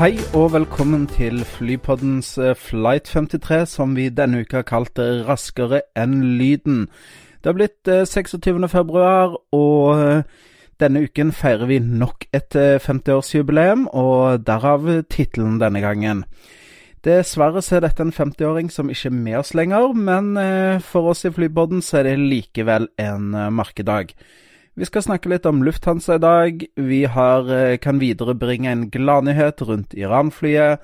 Hei og velkommen til Flypoddens eh, Flight 53, som vi denne uka kalte Raskere enn lyden. Det har blitt 26. Eh, februar, og eh, denne uken feirer vi nok et 50-årsjubileum, og derav tittelen denne gangen. Dessverre er dette en 50-åring som ikke er med oss lenger, men for oss i Flypodden så er det likevel en merkedag. Vi skal snakke litt om Lufthansa i dag. Vi har, eh, kan viderebringe en gladnyhet rundt Iran-flyet.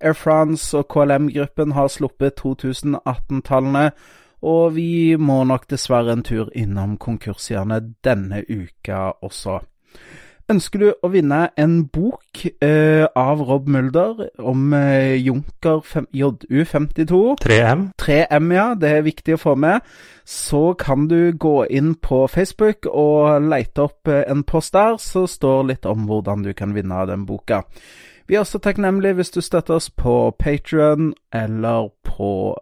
Air France og KLM-gruppen har sluppet 2018-tallene. Og vi må nok dessverre en tur innom konkurshjørnet denne uka også. Ønsker du å vinne en bok eh, av Rob Mulder om eh, Junker JU52 3M. 3M, ja. Det er viktig å få med. Så kan du gå inn på Facebook og leite opp eh, en post der, så står litt om hvordan du kan vinne den boka. Vi er også takknemlige hvis du støtter oss på Patrion eller på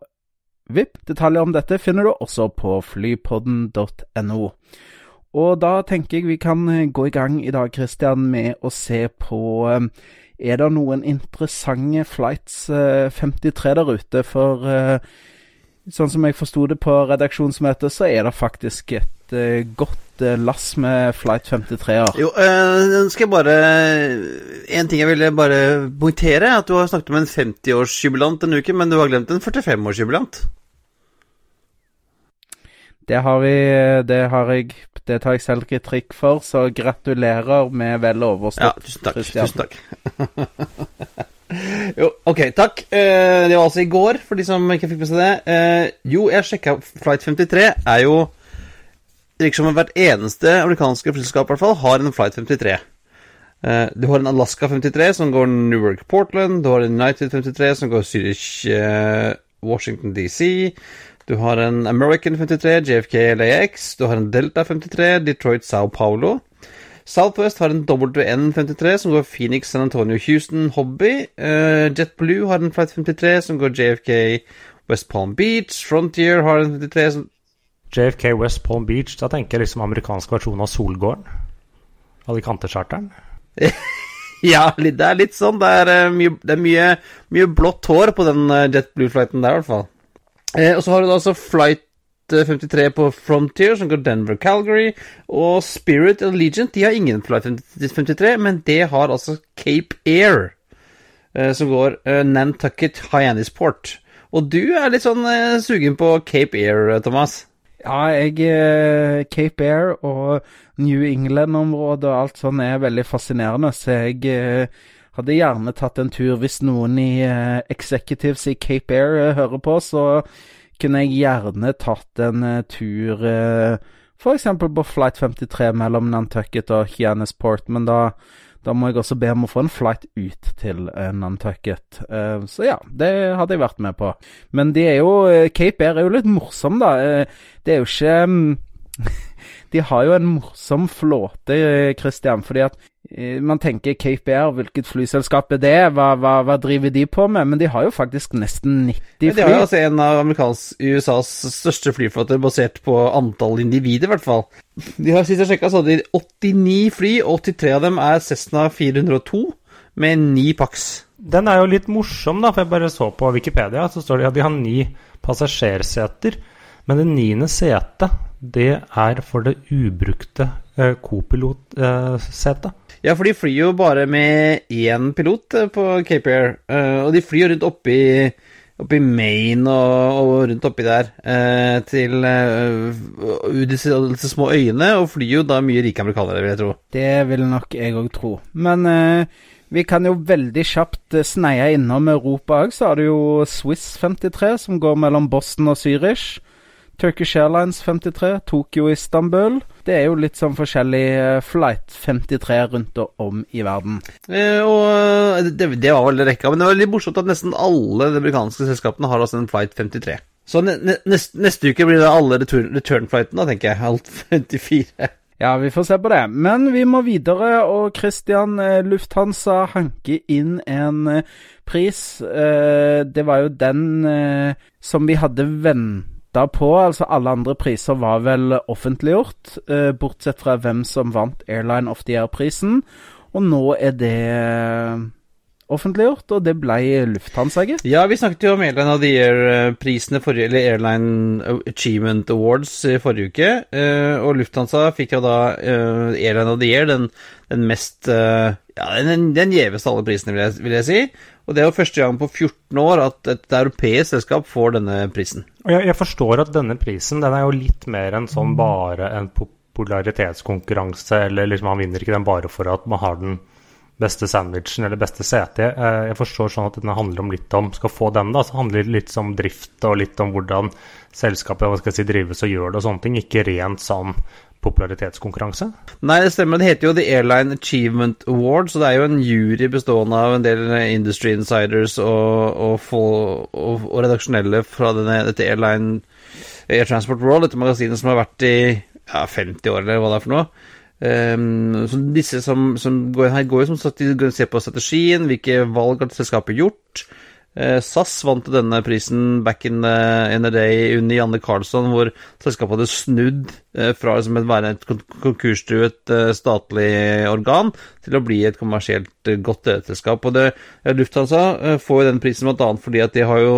VIP. Detaljer om dette finner du også på flypodden.no. Og da tenker jeg vi kan eh, gå i gang i dag, Christian, med å se på eh, Er det noen interessante flights 53 eh, der ute? For sånn som jeg forsto det på redaksjonsmøtet, så er det faktisk et godt lass med flight 53-er. Jo, øh, skal jeg bare En ting jeg ville bare poengtere, at du har snakket om en 50-årsjubilant denne uken, men du har glemt en 45-årsjubilant. Det har vi Det har jeg det tar jeg selv kritikk for, så gratulerer med vel overstått. Ja, tusen takk. Tusen takk. jo, ok, takk. Uh, det var altså i går, for de som ikke fikk med seg det. Uh, jo, jeg sjekka Flight 53. er jo Det virker som hvert eneste amerikanske flyselskap i hvert fall har en Flight 53. Uh, eh, du har en Alaska 53 som går Newark-Portland. Du har en United 53 som går Zürich, Washington DC. Du har en American 53, JFK LAX. Du har en Delta 53, Detroit Sao Paulo. Southwest har en WN 53 som går Phoenix, San Antonio, Houston, Hobby. Uh, JetBlue har en Flight 53 som går JFK, West Palm Beach. Frontier har en 53 som JFK West Palm Beach, da tenker jeg liksom amerikansk versjon av Solgården. Alicante-charteren. ja, det er litt sånn. Det er, uh, mye, det er mye, mye, blått hår på den uh, JetBlue-flighten der, i hvert fall. Eh, og så har du da altså Flight 53 eh, på Frontier, som går Denver, Calgary. Og Spirit og Legion de har ingen Flight 53, men det har altså Cape Air, eh, som går eh, Nantucket Hyannisport. Og du er litt sånn eh, sugen på Cape Air, Thomas? Ja, jeg eh, Cape Air og New England-området og alt sånn er veldig fascinerende, så jeg eh, hadde gjerne tatt en tur hvis noen i uh, executives i Cape Air uh, hører på, så kunne jeg gjerne tatt en uh, tur uh, f.eks. på flight 53 mellom Nantucket og Hyannisport, men da, da, må jeg også be om å få en flight ut til Nantucket. så ja, det hadde jeg vært med på. Men de er jo Cape Air er jo litt morsom, da. det er jo ikke um, De har jo en morsom flåte, Christian, fordi at man tenker Cape Air, hvilket flyselskap er det? Hva, hva, hva, driver de på med? Men de har jo faktisk nesten 90 fly. Men De har jo altså en av amerikansk USAs største flyflåter basert på antall individer, i hvert fall. De har Sist jeg sjekka, så hadde de 89 fly, og 83 av dem er Cessna 402 med 9 Pax. Den er jo litt morsom, da, for jeg bare så på Wikipedia, så står det at de har ni passasjerseter. Men det niende setet, det er for det ubrukte eh, kopilotsetet. Ja, for de flyr jo bare med én pilot eh, på Cape Air. Uh, og de flyr rundt oppi, oppi Maine og, og rundt oppi der uh, til uh, disse, disse, små øyene, og flyr jo da mye rike amerikanere, vil jeg tro. Det vil nok jeg òg tro. Men vi kan jo veldig kjapt sneie innom Europa òg. Så har du jo Swiss 53, som går mellom Boston og Zürich. Turkish Airlines 53, Tokyo Istanbul. Det er jo litt sånn forskjellig eh, Flight 53 rundt og om i verden. Eh, og eh, det, det var vel rekka, men det var litt morsomt at nesten alle de amerikanske selskapene har altså en Flight 53. Så ne, neste, neste uke blir det alle return, return-flightene, tenker jeg. Alt 54. Ja, vi får se på det. Men vi må videre, og Christian eh, Lufthansa hanker inn en pris. Det var jo den som vi hadde venta på. Altså alle andre priser var vel offentliggjort, bortsett fra hvem som vant Airline of the Air-prisen. Og nå er det offentliggjort, og det ble Lufthansa, ikke? Ja, vi snakket jo om Airline of the Year-prisene, eller Airline Achievement Awards i forrige uke. Eh, og Lufthansa fikk jo da eh, Airline of the Year, den, den mest eh, Ja, den, den gjeveste av alle prisene, vil jeg, vil jeg, si. Og det er jo første gang på 14 år at et europeisk selskap får denne prisen. Jeg, jeg forstår at denne prisen den er jo litt mer enn sånn bare en popularitetskonkurranse, eller liksom man vinner ikke den bare for at man har den beste sandwichen eller beste CT. Eh, jeg forstår sånn at denne handler om litt om skal få den, da, så handler det litt om drift og litt om hvordan selskapet hva skal jeg si, drives og gjør det og sånne ting. Ikke rent sånn popularitetskonkurranse? Nei, det stemmer. Det heter jo The Airline Achievement Award, så det er jo en jury bestående av en del industry insiders og, og, og, og redaksjonelle fra denne, dette Airline Air Transport World, dette magasinet som har vært i ja, 50 år, eller hva det er for noe. Um, så disse som, som går her, går jo som sagt de ser på strategien, hvilke valg har selskapet gjort. Uh, SAS vant denne prisen back in the, in the day under Janne Carlsson, hvor selskapet hadde snudd uh, fra liksom, å være et konkurstruet uh, statlig organ til å bli et kommersielt godt selskap. Og det, Lufthansa får jo den prisen bl.a. fordi at de har jo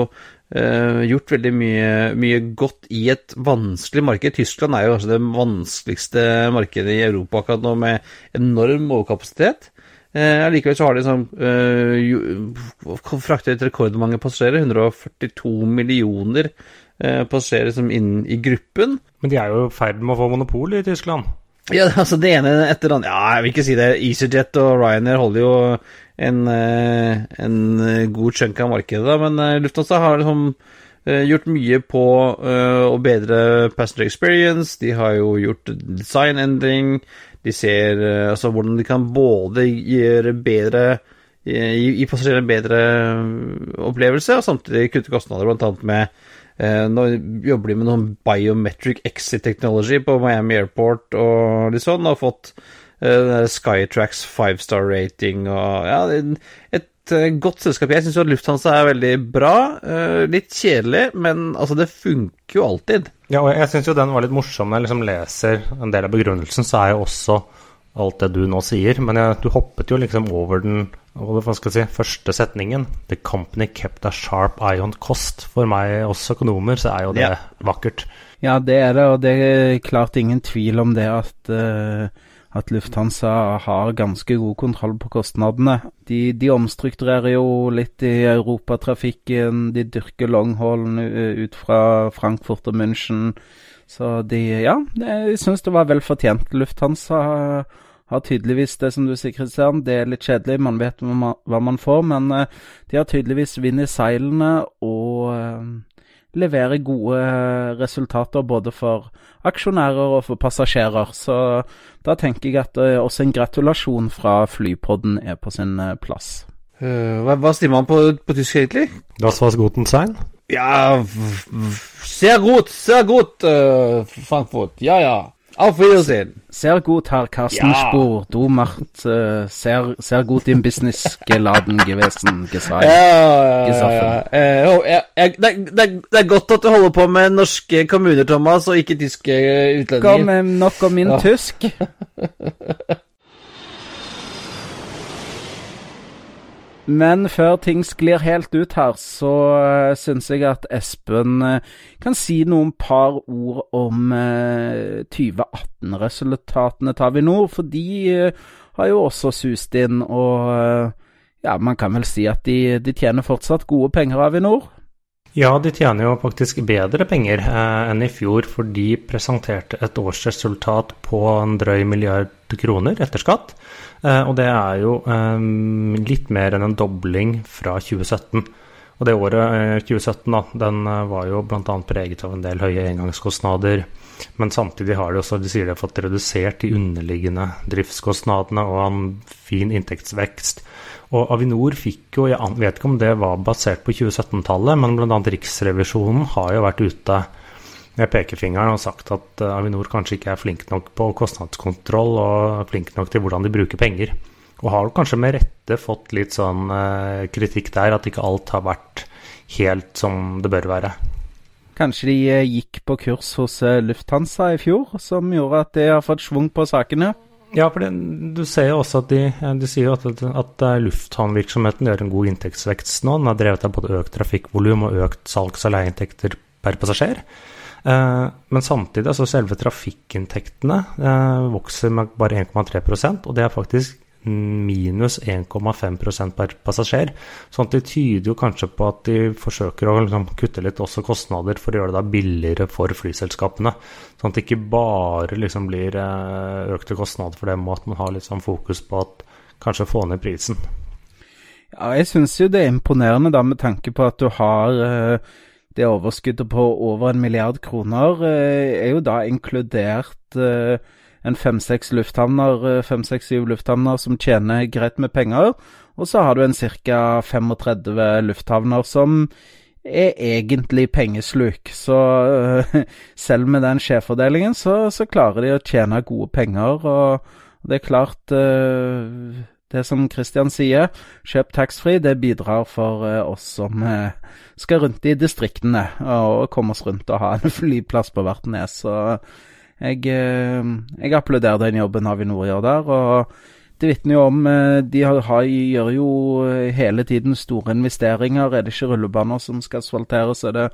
gjort veldig mye, mye, godt i et vanskelig marked. Tyskland er jo kanskje det vanskeligste markedet i Europa akkurat nå, med enorm overkapasitet. Uh, Allikevel så har de sånn uh, fraktet rekordmange passasjerer. 142 millioner uh, passasjerer som inn i gruppen. Men de er jo i ferd med å få monopol i Tyskland? Ja, altså det ene etter det andre Ja, jeg vil ikke si det. EasyJet og Ryanair holder jo en, eh, en god chunk av markedet, da, men eh, Lufthansa har liksom eh, gjort mye på å bedre passenger experience. De har jo gjort designendring. De ser altså hvordan de kan både gjøre bedre gi, passasjerene bedre opplevelse, og samtidig kutte kostnader, bl.a. med Eh, nå jobber de med noen biometric exit technology på Miami Airport og litt sånn, og fått uh, Skytrax five star rating og ja, et uh, godt selskap. Jeg syns Lufthansa er veldig bra. Uh, litt kjedelig, men altså, det funker jo alltid. Ja, og jeg syns jo den var litt morsom når jeg liksom leser en del av begrunnelsen, så er jo også alt det du nå sier, men jeg, du hoppet jo liksom over den hva skal jeg si, første setningen. The company kept a sharp eye on cost. For meg, oss økonomer, så er jo det ja. vakkert. Ja, det er det, og det er klart ingen tvil om det at, uh, at Lufthansa har ganske god kontroll på kostnadene. De, de omstrukturerer jo litt i europatrafikken, de dyrker longhaulen ut fra Frankfurt og München. Så de, ja, jeg syns det var vel fortjent. Lufthansa har tydeligvis det som du sier, Kristian. Det er litt kjedelig, man vet hva man, hva man får. Men uh, de har tydeligvis vind i seilene og uh, leverer gode resultater både for aksjonærer og for passasjerer. Så da tenker jeg at uh, også en gratulasjon fra Flypodden er på sin plass. hva, hva sier man på, på tysk egentlig? Das was guten sein? Ja, sehr gut, sehr gut, uh, Frankfurt. Ja, ja. Auf Wiedersehen. Sehr gut, Herr Carsten ja. Du macht äh, sehr, sehr gut im Business geladen gewesen, gesagt. Ja, ja, ja. Eh, oh, ja. Det, det, det, er godt at du holder på med norske kommuner, Thomas, og ikke tyske utlendinger. Kom nok om min ja. tysk. Men før ting sklir helt ut her, så uh, syns jeg at Espen uh, kan si noen par ord om uh, 2018-resultatene til Avinor. For de har jo også sust inn, og ja, man kan vel si at de, de tjener fortsatt gode penger, Avinor? Ja, de tjener jo faktisk bedre penger eh, enn i fjor, for de presenterte et årsresultat på en drøy milliard kroner etter skatt. Eh, og det er jo eh, litt mer enn en dobling fra 2017. Og det året, 2017, da, den var jo bl.a. preget av en del høye engangskostnader. Men samtidig har de også, de sier de har fått redusert de underliggende driftskostnadene og en fin inntektsvekst. Og Avinor fikk jo, jeg vet ikke om det var basert på 2017-tallet, men bl.a. Riksrevisjonen har jo vært ute med pekefingeren og sagt at Avinor kanskje ikke er flink nok på kostnadskontroll og flink nok til hvordan de bruker penger. Og har kanskje med rette fått litt sånn kritikk der, at ikke alt har vært helt som det bør være. Kanskje de eh, gikk på kurs hos eh, Lufthansa i fjor, som gjorde at de har fått schwung på sakene? Ja, for det, du ser jo også at de, de sier jo at, at lufthavnvirksomheten gjør en god inntektsvekst nå. Den har drevet av både økt trafikkvolum og økt salgs- og leieinntekter per passasjer. Eh, men samtidig, altså selve trafikkinntektene eh, vokser med bare 1,3% og det er faktisk minus 1,5 per passasjer. Sånn at det tyder jo kanskje på at de forsøker å liksom kutte litt også kostnader for å gjøre det billigere for flyselskapene. Sånn at det ikke bare liksom blir eh, økte kostnader for dem, og at man har litt sånn fokus på at kanskje få ned prisen. Ja, jeg syns jo det er imponerende da med tanke på at du har eh, det overskuddet på over en milliard kroner, eh, er jo da inkludert en fem-seks lufthavner, eh, fem-seks-syv lufthavner som tjener greit med penger. Og så har du en ca. 35 lufthavner som er egentlig pengesluk. Så selv med den skjevfordelingen, så, så, klarer de å tjene gode penger. Og det er klart Det som Christian sier, kjøp taxfree, det bidrar for uh, oss som skal rundt i distriktene og komme oss rundt og ha en flyplass på hvert nes. Så jeg, eh, jeg applauderer den jobben Avinor gjør der. og det vitner jo om eh, De har, gjør jo eh, hele tiden store investeringer. Er det ikke rullebaner som skal asfalteres, er det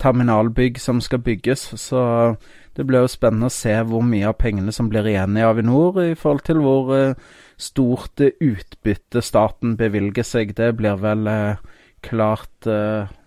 terminalbygg som skal bygges. Så det blir jo spennende å se hvor mye av pengene som blir igjen i Avinor, i forhold til hvor stort utbytte staten bevilger seg. Det blir vel klart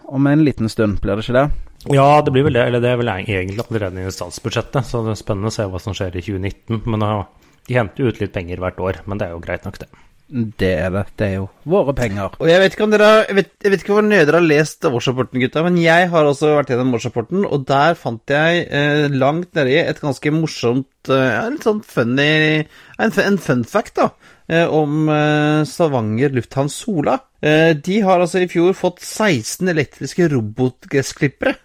om en liten stund, blir det ikke det? Ja, det blir vel det. Eller det er vel egentlig allerede i statsbudsjettet, så det er spennende å se hva som skjer i 2019. Men de henter jo ut litt penger hvert år, men det er jo greit nok, det. Det er det. Det er jo våre penger. Og Jeg vet ikke om dere jeg vet, jeg vet ikke hvor nøye dere har lest årsrapporten, gutta, men jeg har også vært gjennom årsrapporten, og der fant jeg eh, langt nedi et ganske morsomt eh, Litt sånn funny En, en fun fact, da. Eh, om eh, Stavanger lufthavn Sola. Eh, de har altså i fjor fått 16 elektriske robotgressklippere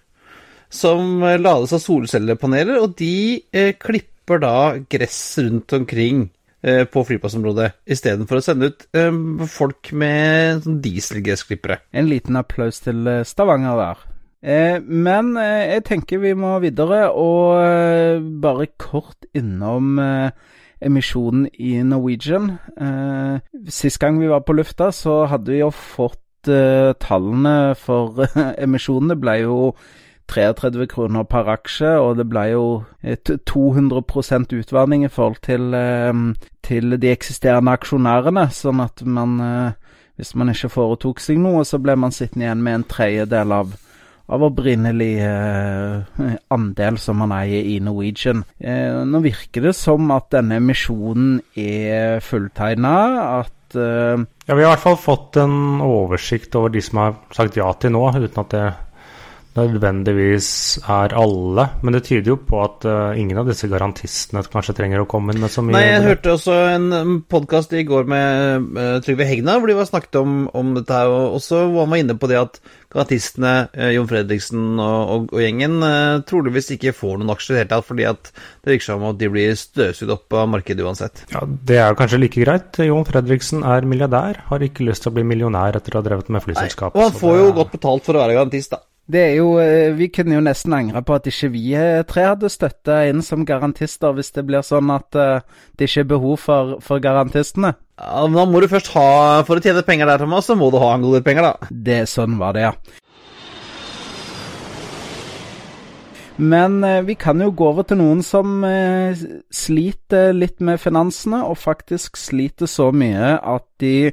som eh, lades av solcellepaneler, og de eh, klipper da gress rundt omkring på flyplassområdet, istedenfor å sende ut eh, folk med sånn dieselgressklippere. En liten applaus til eh, Stavanger der. Eh, men jeg tenker vi må videre, og bare kort innom emisjonen i Norwegian. Sist gang vi var på lufta, så hadde vi jo fått tallene for emisjonene ble jo 33 kroner per aksje, og det ble jo 200 utvanning i forhold til, ehm, til, de eksisterende aksjonærene. Sånn at man, eh, hvis man ikke foretok seg noe, så ble man sittende igjen med en tredjedel av, av opprinnelig eh, andel som man eier i Norwegian. Eh, nå virker det som at denne emisjonen er fulltegna. At eh, Ja, vi har i hvert fall fått en oversikt over de som har sagt ja til nå, uten at det nødvendigvis er alle, men det tyder jo på at uh, ingen av disse garantistene kanskje trenger å komme med så mye. Nei, jeg hørte også en podkast i går med uh, Trygve Hegna, hvor de var snakket om, om dette her, og også hvor han var inne på det at garantistene, uh, Jon Fredriksen og, og, og gjengen, troligvis ikke får noen aksjer i det hele tatt, fordi at det virker som at de blir støvsugd opp av markedet uansett. Ja, Det er kanskje like greit. Jon Fredriksen er milliardær, har ikke lyst til å bli millionær etter å ha drevet med flyselskap. Nei, og han får jo godt betalt for å være garantist, da. Det er jo eh, Vi kunne jo nesten angre på at ikke vi eh, tre hadde støtta inn som garantister, hvis det blir sånn at uh, det ikke er behov for, for garantistene. Ja, men da må du først ha For å tjene penger der, Thomas, så må du ha en god del penger, da. Det Sånn var det, ja. Men eh, vi kan jo gå over til noen som eh, sliter litt med finansene, og faktisk sliter så mye at de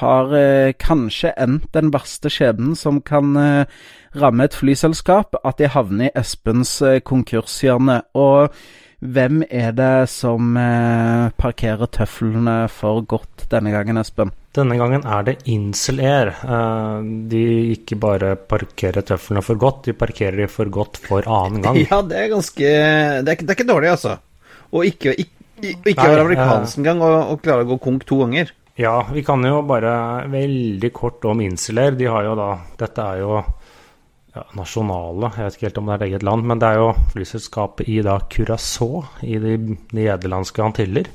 har eh, kanskje endt den verste skjebnen som kan ramme et flyselskap, at de havner i Espens konkurshjørne. Og Hvem er det som eh, parkerer tøflene for godt denne gangen, Espen? Denne gangen er det Incel Air. Eh, de ikke bare parkerer tøflene for godt, de parkerer de for godt for annen gang. Ja, det er ganske Det er, det er ikke dårlig, altså. Og ikke, ikke, ikke Nei, være amerikansk engang og, og klare å gå konk to ganger. Ja, vi kan jo bare veldig kort om Insular. De har jo da Dette er jo ja, nasjonale, jeg vet ikke helt om det er et eget land, men det er jo flyselskapet i da Curacao i de nederlandske Antiller.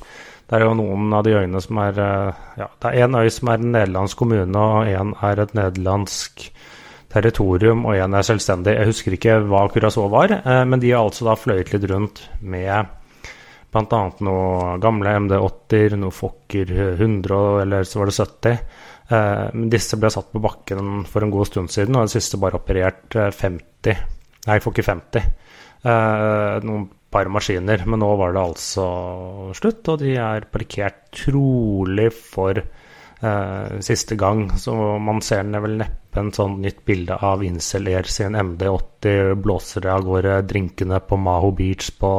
Det er jo noen av de øyene som er eh, Ja, det er én øy som er en nederlandsk kommune, og én er et nederlandsk territorium, og én er selvstendig. Jeg husker ikke hva Curacao var, eh, men de har altså da fløyet litt rundt med bl.a. noen gamle MD80-er, noen Fokker 100, eller så var det 70. Eh, disse ble satt på bakken for en god stund siden, og den siste bare operert eh, 50 Nei, Fokker 50. Eh, Noen par maskiner. Men nå var det altså slutt, og de er parkert trolig for eh, siste gang. Så man ser den vel neppe en sånn nytt bilde av Incel Air sin MD80 blåser av gårde drinkene på Maho Beach på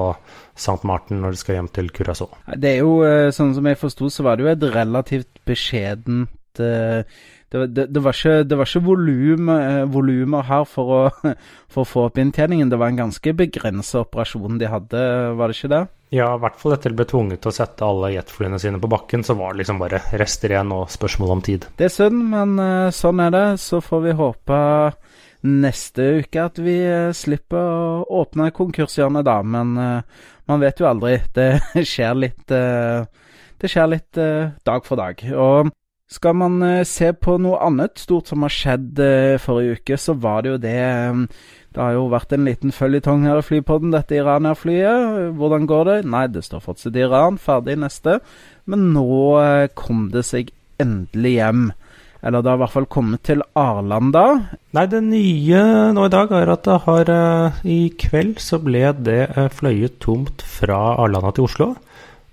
St. Martin når de skal hjem til Curacao. Det er jo, eh, sånn som jeg forsto, så var det jo et relativt beskjedent eh, det, det, det var ikke, det var ikke volum, eh, volumer her for å, for å få opp inntjeningen. Det var en ganske begrenset operasjon de hadde, var det ikke det? Ja, i hvert fall etter de ble tvunget til å sette alle jetflyene sine på bakken, så var det liksom bare rester igjen og spørsmål om tid. Det er synd, men sånn er det. Så får vi håpe neste uke at vi eh, slipper å åpne konkurshjørnet, da. Men eh, man vet jo aldri. Det skjer litt eh, Det skjer litt dag for dag. Og skal man se på noe annet stort som har skjedd forrige uke, så var det jo det Det har jo vært en liten føljetong her i Flypodden, dette Irania-flyet. Hvordan går det? Nei, det står fortsatt Iran. Ferdig neste. Men nå kom det seg endelig hjem. Eller det har i hvert fall kommet til Arlanda. Nei, det nye nå i dag er at det har eh, I kveld så ble det eh, fløyet tomt fra Arlanda til Oslo.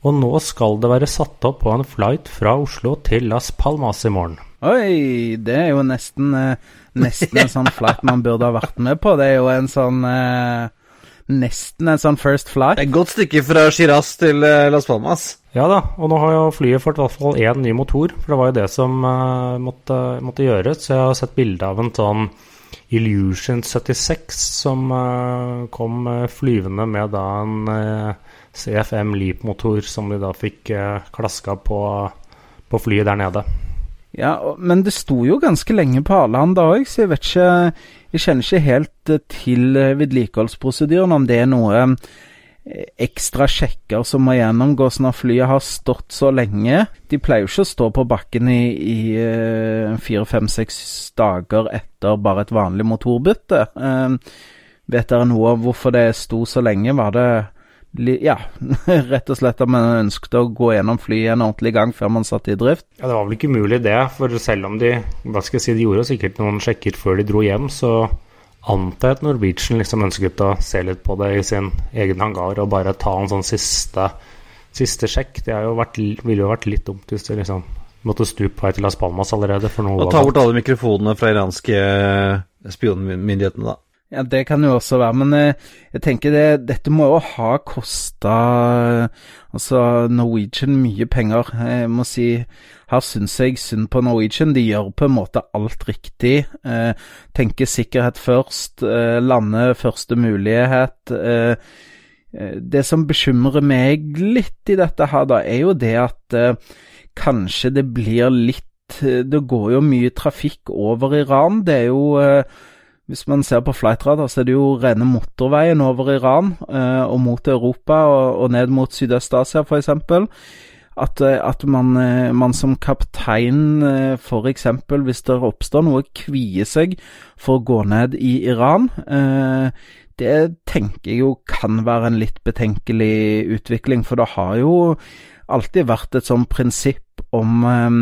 Og nå skal det være satt opp på en flight fra Oslo til Las Palmas i morgen. Oi, det er jo nesten, eh, nesten en sånn flight man burde ha vært med på. Det er jo en sånn eh, Nesten en sånn first Det flight. er et godt stykke fra Shiraz til eh, Las Palmas. Ja da, og nå har jo flyet fått i hvert fall én ny motor, for det var jo det som uh, måtte, måtte gjøres. Så jeg har sett bilde av en sånn Illusion 76 som uh, kom flyvende med da en uh, CFM Leap-motor som de da fikk uh, klaska på, på flyet der nede. Ja, men det sto jo ganske lenge på Arlanda òg, så jeg vet ikke Jeg kjenner ikke helt eh, til eh, vedlikeholdsprosedyren, om det er noe eh, ekstra sjekker som må gjennomgås når flyet har stått så lenge. De pleier jo ikke å stå på bakken i, i fire, fem, seks dager etter bare et vanlig motorbytte. Vet dere noe om hvorfor det sto så lenge? Var det ja, rett og slett at man ønsket å gå gjennom flyet en ordentlig gang før man satte i drift? Ja, Det var vel ikke umulig det, for selv om de hva skal jeg si, de gjorde sikkert noen sjekker før de dro hjem, så antar jeg at Norwegian liksom ønsket å se litt på det i sin egen hangar og bare ta en sånn siste, siste sjekk. Det jo vært, ville jo vært litt dumt hvis de liksom måtte stupe på vei til Las Palmas allerede. for noe Og ta bort alle mikrofonene fra iranske spionmyndighetene, da. Ja, det kan jo også være, men eh, jeg tenker det, dette må jo ha kosta altså Norwegian mye penger. Jeg må si her syns jeg synd på Norwegian. De gjør på en måte alt riktig. Eh, tenker sikkerhet først, eh, lande første mulighet. Eh, eh, det som bekymrer meg litt i dette her, da, er jo det at eh, kanskje det blir litt eh, Det går jo mye trafikk over Iran. Det er jo hvis man ser på flightradar, så er det jo rene motorveien over Iran eh, og mot Europa og, og ned mot Sydøst-Asia f.eks. At, eh, at man, eh, man som kaptein eh, f.eks. hvis det oppstår noe, kvier seg for å gå ned i Iran. Eh, det tenker jeg jo kan være en litt betenkelig utvikling, for det har jo alltid vært et sånn prinsipp om um,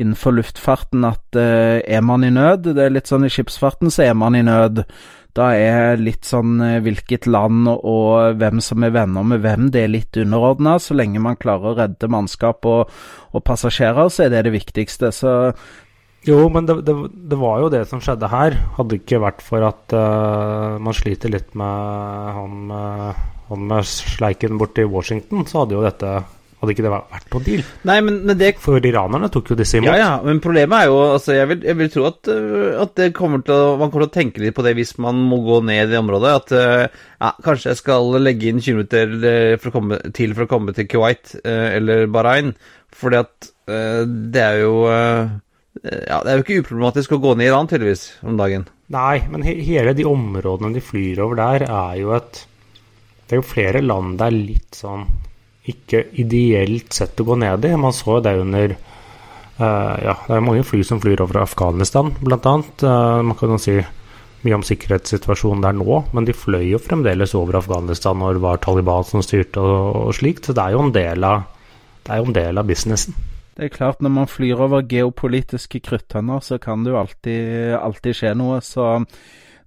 innenfor luftfarten at uh, er man i nød Det er litt sånn i skipsfarten så er man i nød. Da er litt sånn eh, hvilket land og hvem som er venner med hvem, det er litt underordna. Så lenge man klarer å redde mannskap og, og passasjerer, så er det det viktigste. Så Jo, men det, det, det, var jo det som skjedde her. Hadde ikke vært for at uh, man sliter litt med han, uh, han med sleiken borti Washington, så hadde jo dette hadde ikke det vært på deal? Nei, men, men det... For iranerne tok jo disse imot. Ja, ja, men problemet er jo altså, jeg, vil, jeg vil tro at, øh, at det kommer å, man kommer til å tenke litt på det hvis man må gå ned i det området. At øh, ja, kanskje jeg skal legge inn 20 minutter øh, komme, til for å komme til Kuwait eller Bahrain. Fordi at det er jo ja, Det er jo ikke uproblematisk å gå ned i Iran, tydeligvis, om dagen. Nei, men he hele de områdene de flyr over der, er jo et Det er jo flere land det er litt sånn ikke ideelt sett å gå ned i. Man så det under uh, Ja, det er mange fly som flyr over Afghanistan, bl.a. Uh, man kan jo si mye om sikkerhetssituasjonen der nå, men de fløy jo fremdeles over Afghanistan når det var Taliban som styrte og, og slikt. Så det er jo en del av, det er jo en del av businessen. Det er klart, når man flyr over geopolitiske kruttønner, så kan det jo alltid, alltid skje noe. Så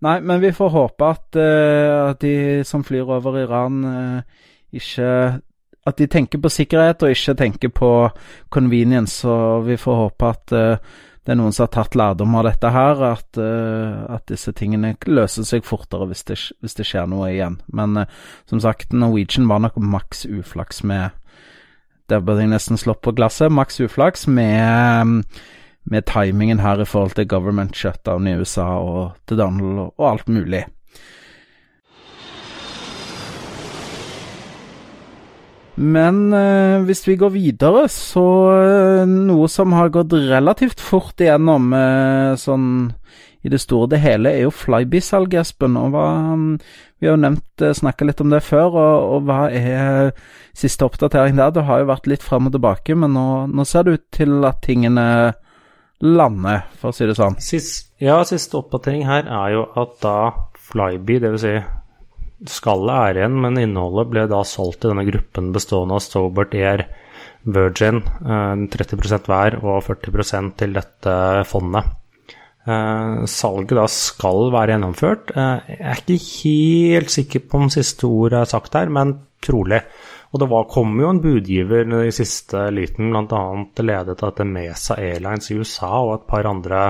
Nei, men vi får håpe at, uh, at de som flyr over Iran, uh, ikke at de tenker på sikkerhet og ikke tenker på convenience. Og vi får håpe at uh, det er noen som har tatt lærdom av dette her, at, uh, at disse tingene løser seg fortere hvis det, hvis det skjer noe igjen. Men uh, som sagt, Norwegian var nok maks uflaks med Der burde jeg nesten slått på glasset. Maks uflaks med, med timingen her i forhold til government shutdown i USA og til Donald og alt mulig. Men eh, hvis vi går videre, så eh, Noe som har gått relativt fort igjennom eh, sånn i det store og det hele, er jo Flyby-salget, Espen. Og hva, mm, vi har jo nevnt snakka litt om det før, og, og, hva er siste oppdatering der? Det har jo vært litt fram og tilbake, men nå, nå ser det ut til at tingene lander, for å si det sånn. Sist, ja, siste oppdatering her er jo at da Flyby, dvs. Si Skallet er igjen, men innholdet ble da solgt til denne gruppen bestående av Stobert Air, Virgin, 30 eh, hver og 40% til dette fondet. Eh, salget da skal være gjennomført. Eh, jeg er ikke helt sikker på om siste ord er sagt her, men trolig. Og det var, kom jo en budgiver i siste liten, bl.a. ledet av dette Mesa Airlines i USA og et par andre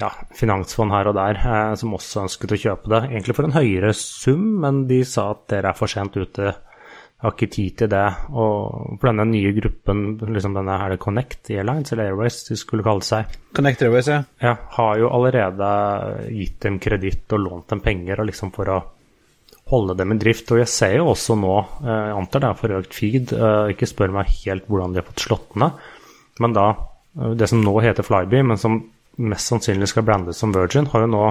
ja, finansfond her og der eh, som også ønsket å kjøpe det. Egentlig for en høyere sum, men de sa at dere er for sent ute. Jeg har ikke tid til det. Og for denne nye gruppen, liksom denne er det Connect Airlines eller Airways de skulle kalle seg, Connect Airways, ja. ja har jo allerede gitt dem kreditt og lånt dem penger og liksom for å holde dem i drift. Og jeg ser jo også nå, eh, jeg antar det er for økt feed, eh, ikke spør meg helt hvordan de har fått slått ned, men da det som nå heter Flyby, men som mest sannsynlig skal brandes som Virgin, har jo nå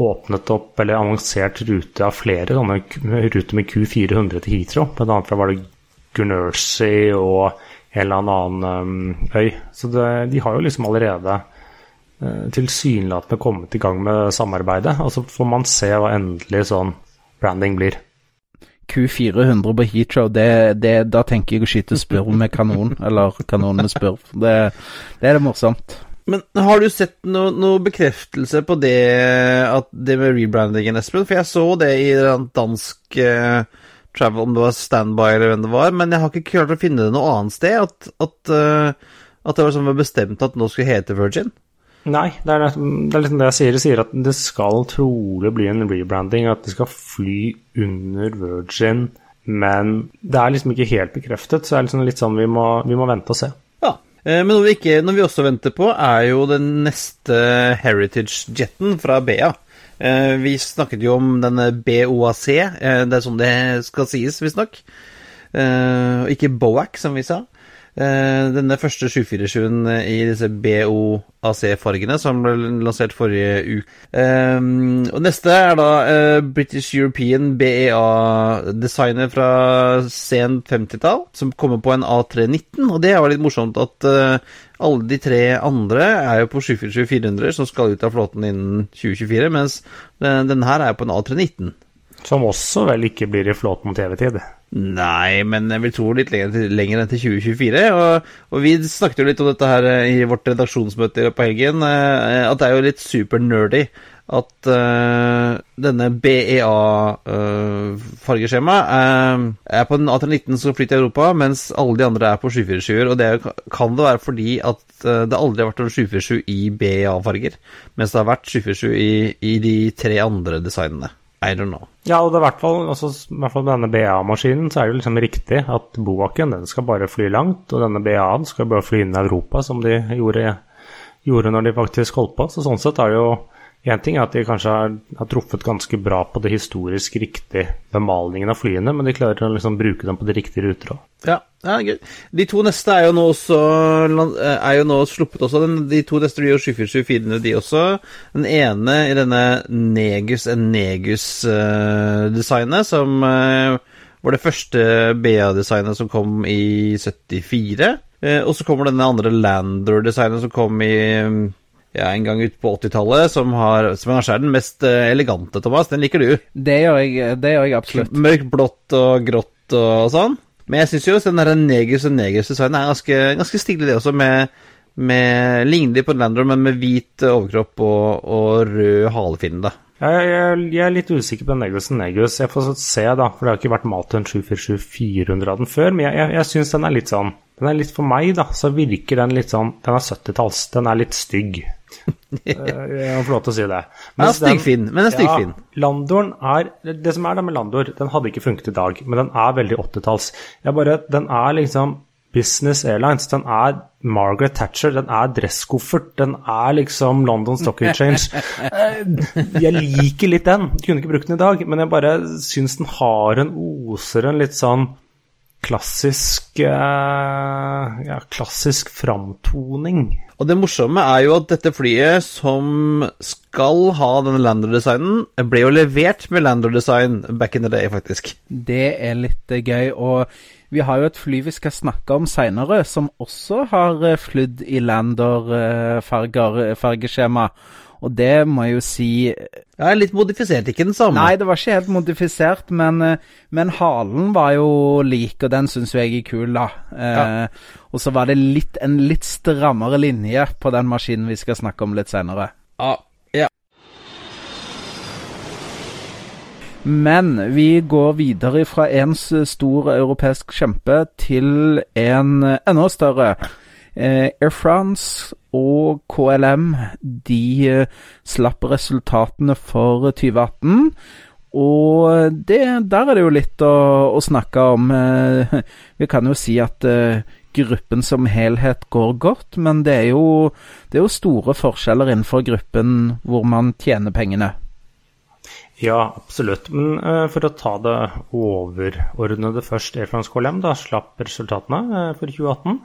åpnet opp eller annonsert rute av flere sånne ruter med Q400 til Heathrow. Blant annet fra var det Guernsey og en eller annen um, øy. Så det, de har jo liksom allerede uh, tilsynelatende kommet i gang med samarbeidet. Og så får man se hva endelig sånn branding blir. Q400 på Heathrow, det, det, da tenker jeg å skyte spurv med kanon. eller kanon med spurv. Det, det er det morsomt. Men har du sett noe, noe, bekreftelse på det, at det med rebrandingen, Espen? For jeg så det i dansk uh, travel, om det var Standby eller hvem det var, men jeg har ikke klart å finne det noe annet sted. At, at, uh, at det var sånn bestemt at nå skulle hete Virgin. Nei, det er, det er liksom det jeg sier. Jeg sier at det skal trolig bli en rebranding. At det skal fly under Virgin. Men det er liksom ikke helt bekreftet, så det er liksom litt sånn vi må, vi må vente og se. Eh, men noe vi, ikke, noe vi også venter på, er jo den neste Heritage-jeten fra BA. Eh, vi snakket jo om denne BOAC, eh, det er sånn det skal sies, visstnok. Ikke BOAC, som vi sa. Eh, denne første 747-en i disse BOAC-fargene som ble lansert forrige uke. Um, og neste er da uh, British European BEA-designer fra sent 50-tall, som kommer på en A319. Og det er jo litt morsomt at uh, alle de tre andre er jo på 747-400, som skal ut av flåten innen 2024, mens denne her er på en A319. Som også vel ikke blir i flåten TV-tid. Nei, men jeg vil tro litt lenger, lenger enn til 2024. Og, og, vi snakket jo litt om dette her i vårt redaksjonsmøte på helgen, eh, at det er jo litt supernerdy at uh, denne BEA-fargeskjemaet uh, er på en A319 som flyter i Europa, mens alle de andre er på 747-er. Og det kan det være fordi at uh, det aldri har vært en 747 i BEA-farger, mens det har vært 747 i, i de tre andre designene. I don't know. Ja, og det er i hvert fall, med denne BA-maskinen så er det jo liksom riktig at Boaken den skal bare fly langt, og denne BA-en skal bare fly inn i Europa, som de gjorde, gjorde når de faktisk holdt på. Så sånn sett er det jo Én ting er at de kanskje har, har, truffet ganske bra på det historisk riktige bemalingen av flyene, men de klarer å liksom bruke dem på de riktige ruter òg. Ja, ja, gøy. De to neste er jo nå også er jo nå sluppet også. de to neste blir jo 747-400, de også. Den ene i denne Negus and Negus-designet, som uh, var det første BA-designet som kom i 74. Uh, og så kommer denne andre Lander-designet som kom i ja, en gang ut på 80-tallet, som, har, som kanskje er den mest eh, elegante, Thomas. Den liker du? Det gjør jeg, det gjør jeg absolutt. Mørkt blått og grått og sånn. Men jeg syns jo den der Negus og Negus-designen er ganske, ganske stilig, det også, med, med lignende på Lander, men med hvit overkropp og, og rød halefinne, da. Jeg, jeg, jeg, er litt usikker på Negus og Negus. Jeg får se, da, for det har ikke vært malt en 747-400 av den før. Men jeg, jeg, jeg syns den er litt sånn Den er litt for meg, da, så virker den litt sånn Den er 70-talls. Den er litt stygg. Eh, jeg må få lov til å si det. Mens ja, styggfin. Men den er styggfin. Ja, Landoren er Det som er da med Landor, den hadde ikke funket i dag, men den er veldig 80-talls. Den er liksom Business Airlines. Den er Margaret Thatcher, den er dresskoffert, den er liksom London Stock Exchange. Eh, jeg liker litt den. Kunne ikke brukt den i dag, men jeg bare syns den har en oser en litt sånn klassisk eh, ja, klassisk framtoning. Og det morsomme er jo at dette flyet som skal ha denne Lander-designen, ble jo levert med Lander-design back in the day, faktisk. Det er litt eh, gøy. Og vi har jo et fly vi skal snakke om seinere, som også har eh, flydd i Lander-fargeskjema. Og det må jeg jo si Ja, Litt modifisert, ikke den samme? Nei, det var ikke helt modifisert, men, eh, men halen var jo lik, og den syns jeg er kul, da. Ja. Eh, og så var det litt, en litt strammere linje på den maskinen vi skal snakke om litt senere. Ja, ja. Men vi går videre fra en stor europeisk kjempe til en enda større. Eh, Air France og KLM de eh, slapp resultatene for 2018. Og det, der er det jo litt å, å snakke om. Eh, vi kan jo si at gruppen som helhet går godt, men det er, jo, det er jo store forskjeller innenfor gruppen hvor man tjener pengene. Ja, absolutt. Men uh, for å ta det overordnede først. Air France KLM da slapp resultatene uh, for 2018.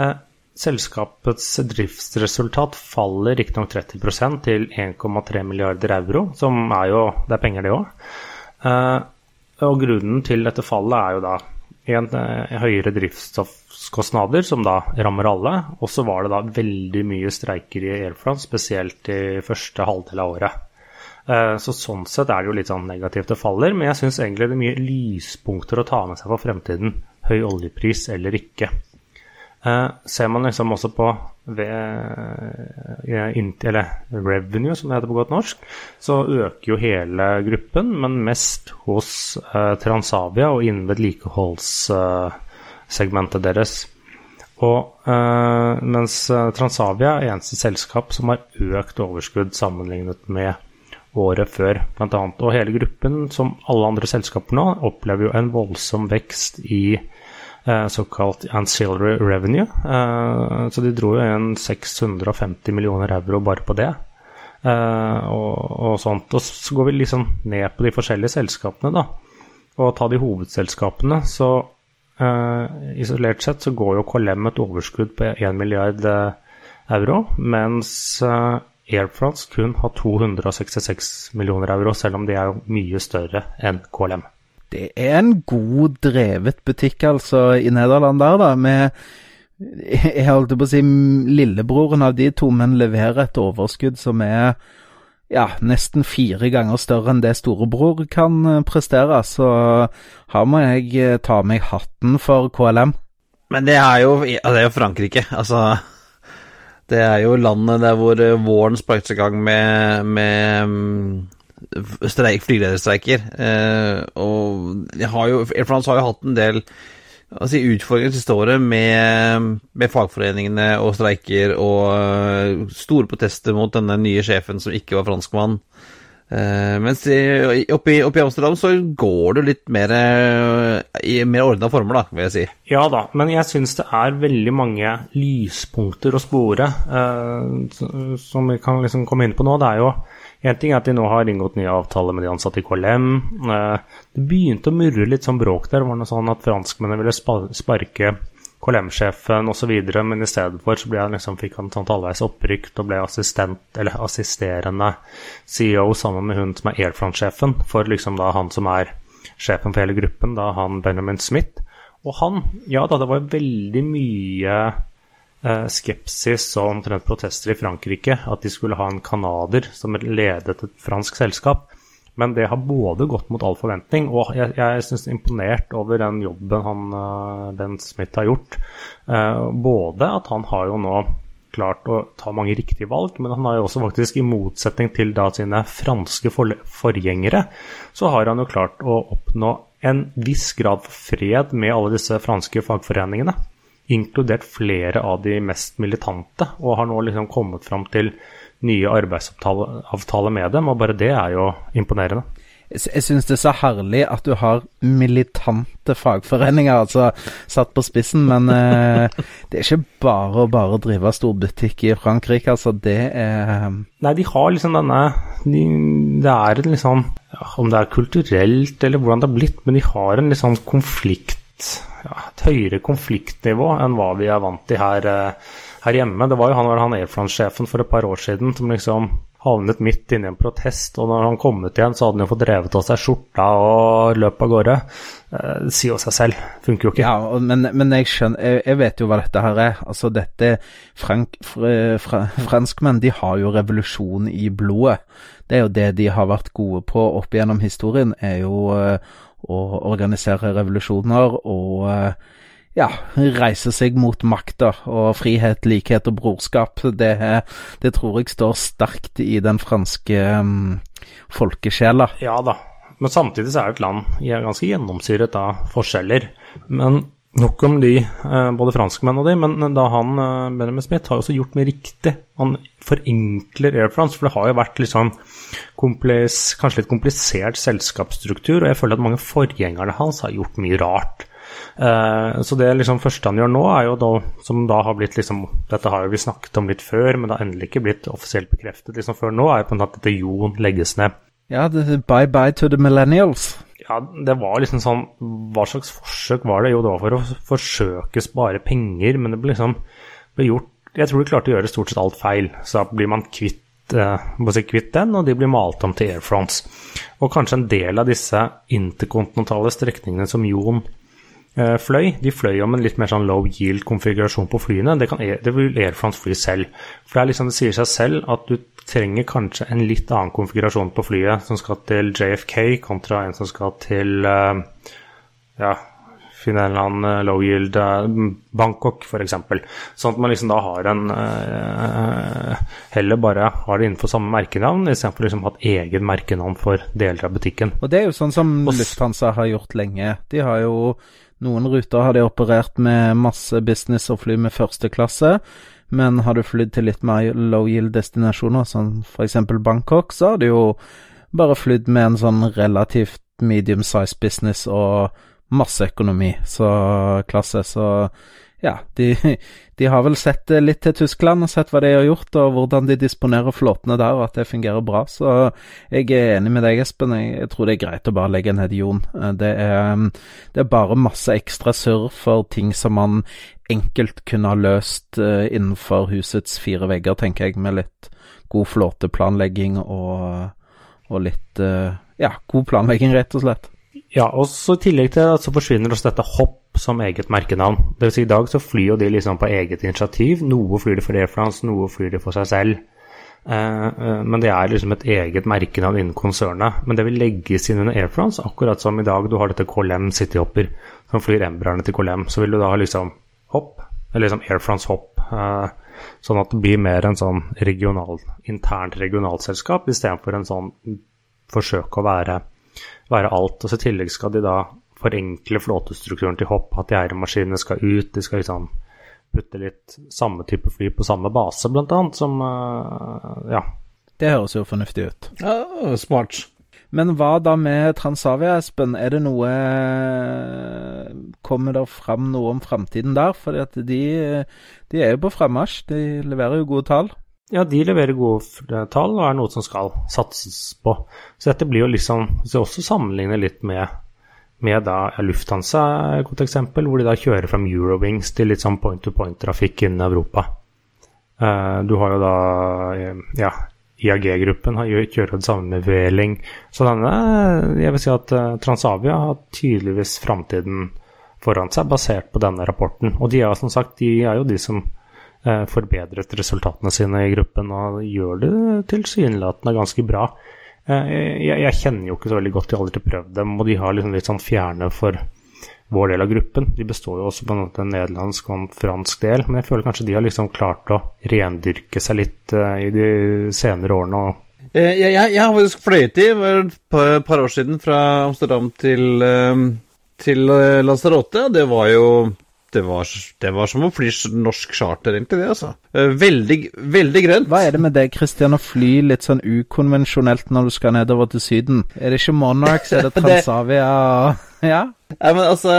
Uh, Selskapets driftsresultat faller riktignok 30% til 1,3 milliarder euro, som er jo Det er penger, det òg. Eh, og grunnen til dette fallet er jo da en, eh, høyere drivstoffkostnader, som da rammer alle. Og så var det da veldig mye streiker i Air France, spesielt i første halvdel av året. Eh, så sånn sett er det jo litt sånn negativt det faller, men jeg syns egentlig det er mye lyspunkter å ta med seg for fremtiden. Høy oljepris eller ikke. Eh, ser man liksom også på ved, eh, eller revenue, som det heter på godt norsk, så øker jo hele gruppen, men mest hos eh, Transavia og innen vedlikeholdssegmentet deres. Og eh, mens Transavia er eneste selskap som har økt overskudd sammenlignet med året før, blant annet. Og hele gruppen, som alle andre selskaper nå, opplever jo en voldsom vekst i Eh, såkalt ancillary revenue. Eh, så de dro jo inn 650 millioner euro bare på det. Eh, og, og, sånt. Og så går vi liksom ned på de forskjellige selskapene, da. Og ta de hovedselskapene, så isolert sett så går jo KLM et overskudd på 1 milliard euro, mens Air France kun har 266 millioner euro, selv om de er mye større enn KLM. Det er en god drevet butikk, altså, i Nederland der, da. Med Jeg holdt på å si lillebroren av de to, men leverer et overskudd som er ja, nesten fire ganger større enn det storebror kan eh, prestere. Så her må jeg ta ta meg hatten for KLM. Men det er jo, det er jo Frankrike, altså Det er jo landet der hvor eh, våren sparkes i gang med, med mm, streik, flygelederstreiker. Eh, og har jo, Air France har jo hatt en del altså, utfordringer siste året med, med, fagforeningene og streiker og uh, store protester mot denne nye sjefen som ikke var franskmann. Uh, mens oppe i, oppe i, Amsterdam så går det litt mer i mer ordna former, da, vil jeg si. Ja da, men jeg syns det er veldig mange lyspunkter å spore uh, som vi kan liksom komme inn på nå. Det er jo en ting er at de nå har inngått nye avtaler med de ansatte i KLM. Det begynte å murre litt sånn bråk der. Det var noe sånn at franskmennene ville sparke KLM-sjefen osv., men i stedet for så han liksom, fikk han sånn halvveis opprykt og ble assistent, eller assisterende CEO sammen med hun som er Air France-sjefen, for liksom da han som er sjefen for hele gruppen, da han Benjamin Smith. Og han, ja da, det var veldig mye eh, skepsis og omtrent protester i Frankrike at de skulle ha en canadier som ledet et fransk selskap. Men det har både gått mot all forventning, og jeg, jeg syns imponert over den jobben han, uh, Ben Smith har gjort. Uh, både at han har jo nå klart å ta mange riktige valg, men han har jo også faktisk, i motsetning til da sine franske for forgjengere, så har han jo klart å oppnå en viss grad for fred med alle disse franske fagforeningene. Inkludert flere av de mest militante, og har nå liksom kommet fram til nye arbeidsavtaler med dem, og bare det er jo imponerende. Jeg syns det er så herlig at du har militante fagforeninger, altså satt på spissen, men eh, det er ikke bare å bare drive storbutikk i Frankrike, altså. Det er Nei, de har liksom denne de, Det er liksom ja, Om det er kulturelt eller hvordan det har blitt, men de har en sånn konflikt ja, Et høyere konfliktnivå enn hva vi er vant til her. Eh, her hjemme. Det var jo han, han Air France-sjefen for et par år siden som liksom havnet midt inne i en protest, og når han kom ut igjen, så hadde han jo fått revet av seg skjorta og løp av gårde. Eh, si jo seg selv. Funker jo ikke. Ja, men, men jeg skjønner jeg, jeg, vet jo hva dette her er. Altså, dette frank, fr, fr, Franskmenn de har jo revolusjon i blodet. Det er jo det de har vært gode på opp gjennom historien, er jo uh, å organisere revolusjoner og uh, ja, reise seg mot makta og frihet, likhet og brorskap. Det, det, tror jeg står sterkt i den franske um, folkesjela. Ja da, men samtidig så er jo et land ganske gjennomsyret av forskjeller. Men nok om de, eh, både franskmenn og de, men da han, eh, Benjamin Smith, har også gjort mye riktig. Han forenkler Air France, for det har jo vært litt sånn kanskje litt komplisert selskapsstruktur, og jeg føler at mange forgjengerne hans har gjort mye rart. Uh, så det liksom første han gjør nå, er jo da, som da har blitt liksom Dette har jo vi snakket om litt før, men det har endelig ikke blitt offisielt bekreftet liksom før nå, er jo på en måte at dette Jon legges ned. Ja, bye bye to the millennials. Ja, det var liksom sånn Hva slags forsøk var det? Jo, det var for å forsøke å spare penger, men det ble liksom ble gjort Jeg tror de klarte å gjøre stort sett alt feil, så blir man kvitt eh, kvitt den, og de blir malt om til Air France. Og kanskje en del av disse interkontinentale strekningene som Jon fløy. De fløy om en litt mer sånn low yield-konfigurasjon på flyene. Det, kan, det vil Air France fly selv. For det, er liksom, det sier seg selv at du trenger kanskje en litt annen konfigurasjon på flyet som skal til JFK, kontra en som skal til uh, ja, finne en eller annen eh, low yield Bangkok, f.eks. Sånn at man liksom da har en Heller bare har det innenfor samme merkenavn, istedenfor liksom å ha et eget merkenavn for deler av butikken. Og det er jo sånn som Lufthansa har gjort lenge. De har jo noen ruter har de operert med masse business og fly med første klasse, men har du flydd til litt mer low yield-destinasjoner, som f.eks. Bangkok, så har du jo bare flydd med en sånn relativt medium size business og masse økonomi, så klasse, så ja, de, de, har vel sett litt til Tyskland og sett hva de har gjort, og hvordan de disponerer flåtene der, og at det fungerer bra. Så jeg er enig med deg, Espen. Jeg, tror det er greit å bare legge ned Jon. Det er, det er bare masse ekstra surr for ting som man enkelt kunne ha løst uh, innenfor husets fire vegger, tenker jeg, med litt god flåteplanlegging og, og litt ja, god planlegging, rett og slett. Ja, og så i tillegg til det så forsvinner også dette hopp som eget merkenavn. Det vil si I dag så flyr jo de liksom på eget initiativ. Noe flyr de for Air France, noe flyr de for seg selv. Eh, eh, men det er liksom et eget merkenavn innen konsernet. Men det vil legges inn under Air France, akkurat som i dag du har dette KLM Cityhopper som flyr Embraerne til KLM. Så vil du da ha liksom hopp, eller liksom Air France hopp. Eh, Sånn at det blir mer en sånn regional, internt regionalselskap istedenfor en sånn forsøk å være, være alt. Og så I tillegg skal de da forenkle flåtestrukturen til hopp, at de eiermaskinene skal ut. De skal liksom putte litt samme type fly på samme base, blant annet, som uh, Ja. Det høres jo fornuftig ut. Ja, smart. Men hva da med Transavia, Espen? Er det noe Kommer det fram noe om framtiden der? For de, de, er jo på frammarsj, De leverer jo gode tall. Ja, de leverer gode tall og er noe som skal satses på. Så dette blir jo liksom Hvis vi også sammenligner litt med, med da Lufthansa et godt eksempel, hvor de da kjører fra Eurowings til litt sånn point-to-point-trafikk innen Europa. Uh, du har jo da ja, IAG-gruppen kjører det samme med Veling. Så denne, jeg vil si at eh, Transavia har tydeligvis framtiden foran seg, basert på denne rapporten. Og de er, som sagt, de er jo de som eh, forbedret resultatene sine i gruppen, og gjør det tilsynelatende ganske bra. Eh, jeg, kjenner jo ikke så veldig godt de har aldri prøvd dem, og de har liksom litt sånn fjerne for vår del av gruppen. De består jo også på en nederlandsk og en fransk del, men jeg føler kanskje de har liksom klart å rendyrke seg litt uh, i de senere årene. Jeg, jeg, jeg, har faktisk fløyet i for et par år siden fra Amsterdam til, til Lanzarote. Det var jo det var, det var, som å fly norsk charter, egentlig, det, altså. Veldig, veldig grønt. Hva er det med det, Christian, å fly litt sånn ukonvensjonelt når du skal nedover til Syden? Er det ikke Monarchs, er det Transavia? ja? Nei, men altså,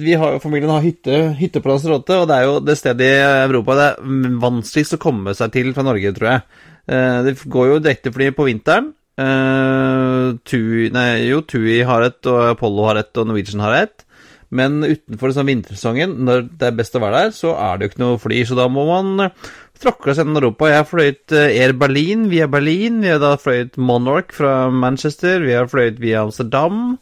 vi har, Familien har hytte, hytteplass Lanzarote, og det er jo det stedet i Europa det er vanskeligst å komme seg til fra Norge, tror jeg. Eh, det går jo direktefly på vinteren. Uh, Tui, nei, jo, Tui har et, og Apollo har et, og Norwegian har et. Men utenfor liksom, vintersesongen, når det er best å være der, så er det jo ikke noe fly. Så da må man tråkle seg gjennom Europa. Jeg har fløyet eh, Air Berlin via Berlin. Vi har da fløyet Monarch fra Manchester. Vi har fløyet via Amsterdam.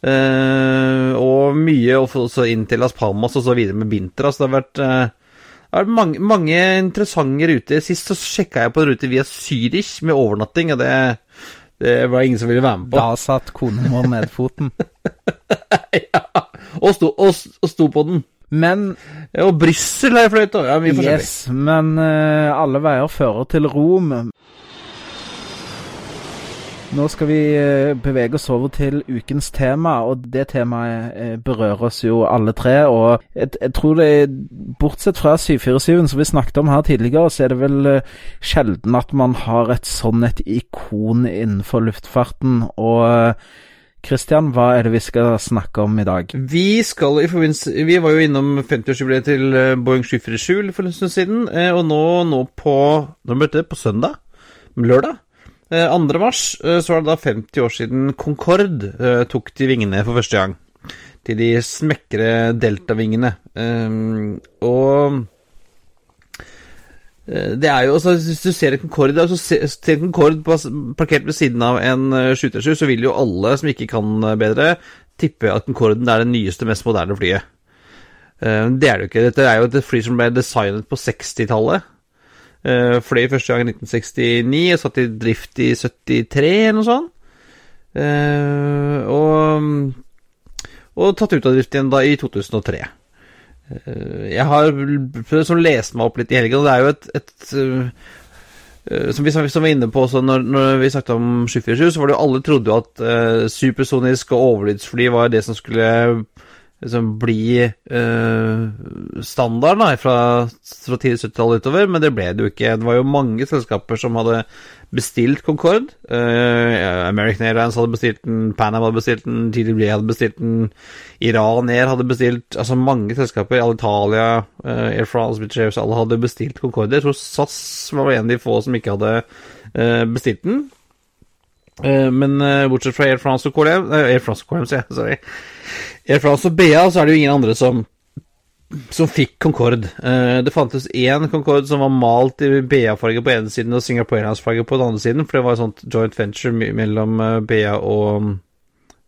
Uh, og mye også inn til Las Palmas og så videre med Bintra. Så det har vært, uh, det har vært mange, mange, interessante ruter. Sist så sjekka jeg på en rute via Zürich med overnatting, og det, det var ingen som ville være med på. Da satt konemor ned foten. ja, og sto, og, og sto, på den. Men ja, Og Brussel har jeg fløyet mye Ja, yes, men uh, alle veier fører til Rom. Nå skal vi eh, bevege oss over til ukens tema, og det temaet eh, berører oss jo alle tre. Og jeg, jeg tror det er, Bortsett fra 747-en som vi snakket om her tidligere, så er det vel sjelden at man har et sånn et ikon innenfor luftfarten. og Kristian, hva er det vi skal snakke om i dag? Vi skal Vi var jo innom 50-årsjubileet til Boeing 747 for en stund siden, og nå, nå på Når ble det? På søndag? Lørdag? 2. Eh, mars eh, så var det da 50 år siden Concorde eh, tok de vingene for første gang. Til de smekre deltavingene. Og det er jo altså, Hvis du ser en Concorde, altså, ser en Concorde parkert ved siden av en 737, så vil jo alle som ikke kan bedre, tippe at Concorden er det nyeste, mest moderne flyet. Det er det jo ikke. Dette er jo et fly som ble designet på 60-tallet. Uh, fløy første gang i 1969 og satt i drift i 73 eller noe sånt. Og, og tatt ut av drift igjen da i 2003. Uh, eh, jeg har prøvd å lese meg opp litt i helgen, og det er jo et, et som vi, som var inne på også når, når vi snakket om 747, så var det jo alle trodde jo at supersonisk og overlydsfly var det som skulle liksom bli uh, standard da, fra, fra tidlig 70-tall utover, men det ble det jo ikke. Det var jo mange selskaper som hadde bestilt Concorde. Uh, American Airlines hadde bestilt den, Panam hadde bestilt den, TDB hadde bestilt den, Iran Air hadde bestilt Altså mange selskaper, Alitalia, uh, Air France, Airways, alle hadde bestilt Concorde. Jeg tror SAS var en av de få som ikke hadde bestilt den. men bortsett fra Air France og KLM Air France og KLM, sier jeg, sorry. Air France og BA så er det jo ingen andre som, som fikk Concorde. Uh, det fantes én Concorde som var malt i BA-farge på ene siden og Singapore Airlines-farge på den andre siden, for det var et sånt joint venture mellom uh, BA og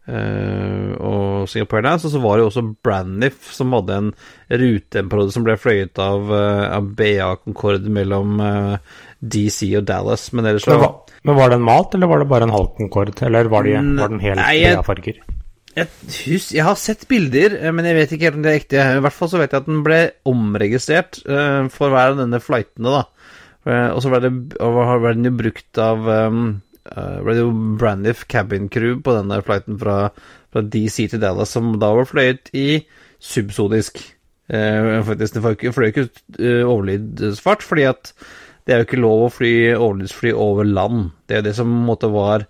Uh, og Singapore Airlines, og så var det jo også Braniff som hadde en ruteperiode som ble fløyet av, uh, av BA Concorde mellom uh, DC og Dallas, men ellers så men, men var den malt, eller var det bare en halv Concorde? Eller var, de, var den helt BA-farger? Jeg, hus, jeg har sett bilder, eh, men jeg vet ikke helt om det er ekte. I hvert fall så vet jeg at den ble omregistrert uh, for hver av denne flightene, da. Uh, og så ble, ble, den jo brukt av um, uh, ble det jo Braniff cabin crew på denne flighten fra, fra DC til Dallas, som da var fløyet i subsonisk. Faktisk, Den fløy ikke overlydsfart, fordi at det er jo ikke lov å fly overlydsfly over land. Det er jo det som måtte var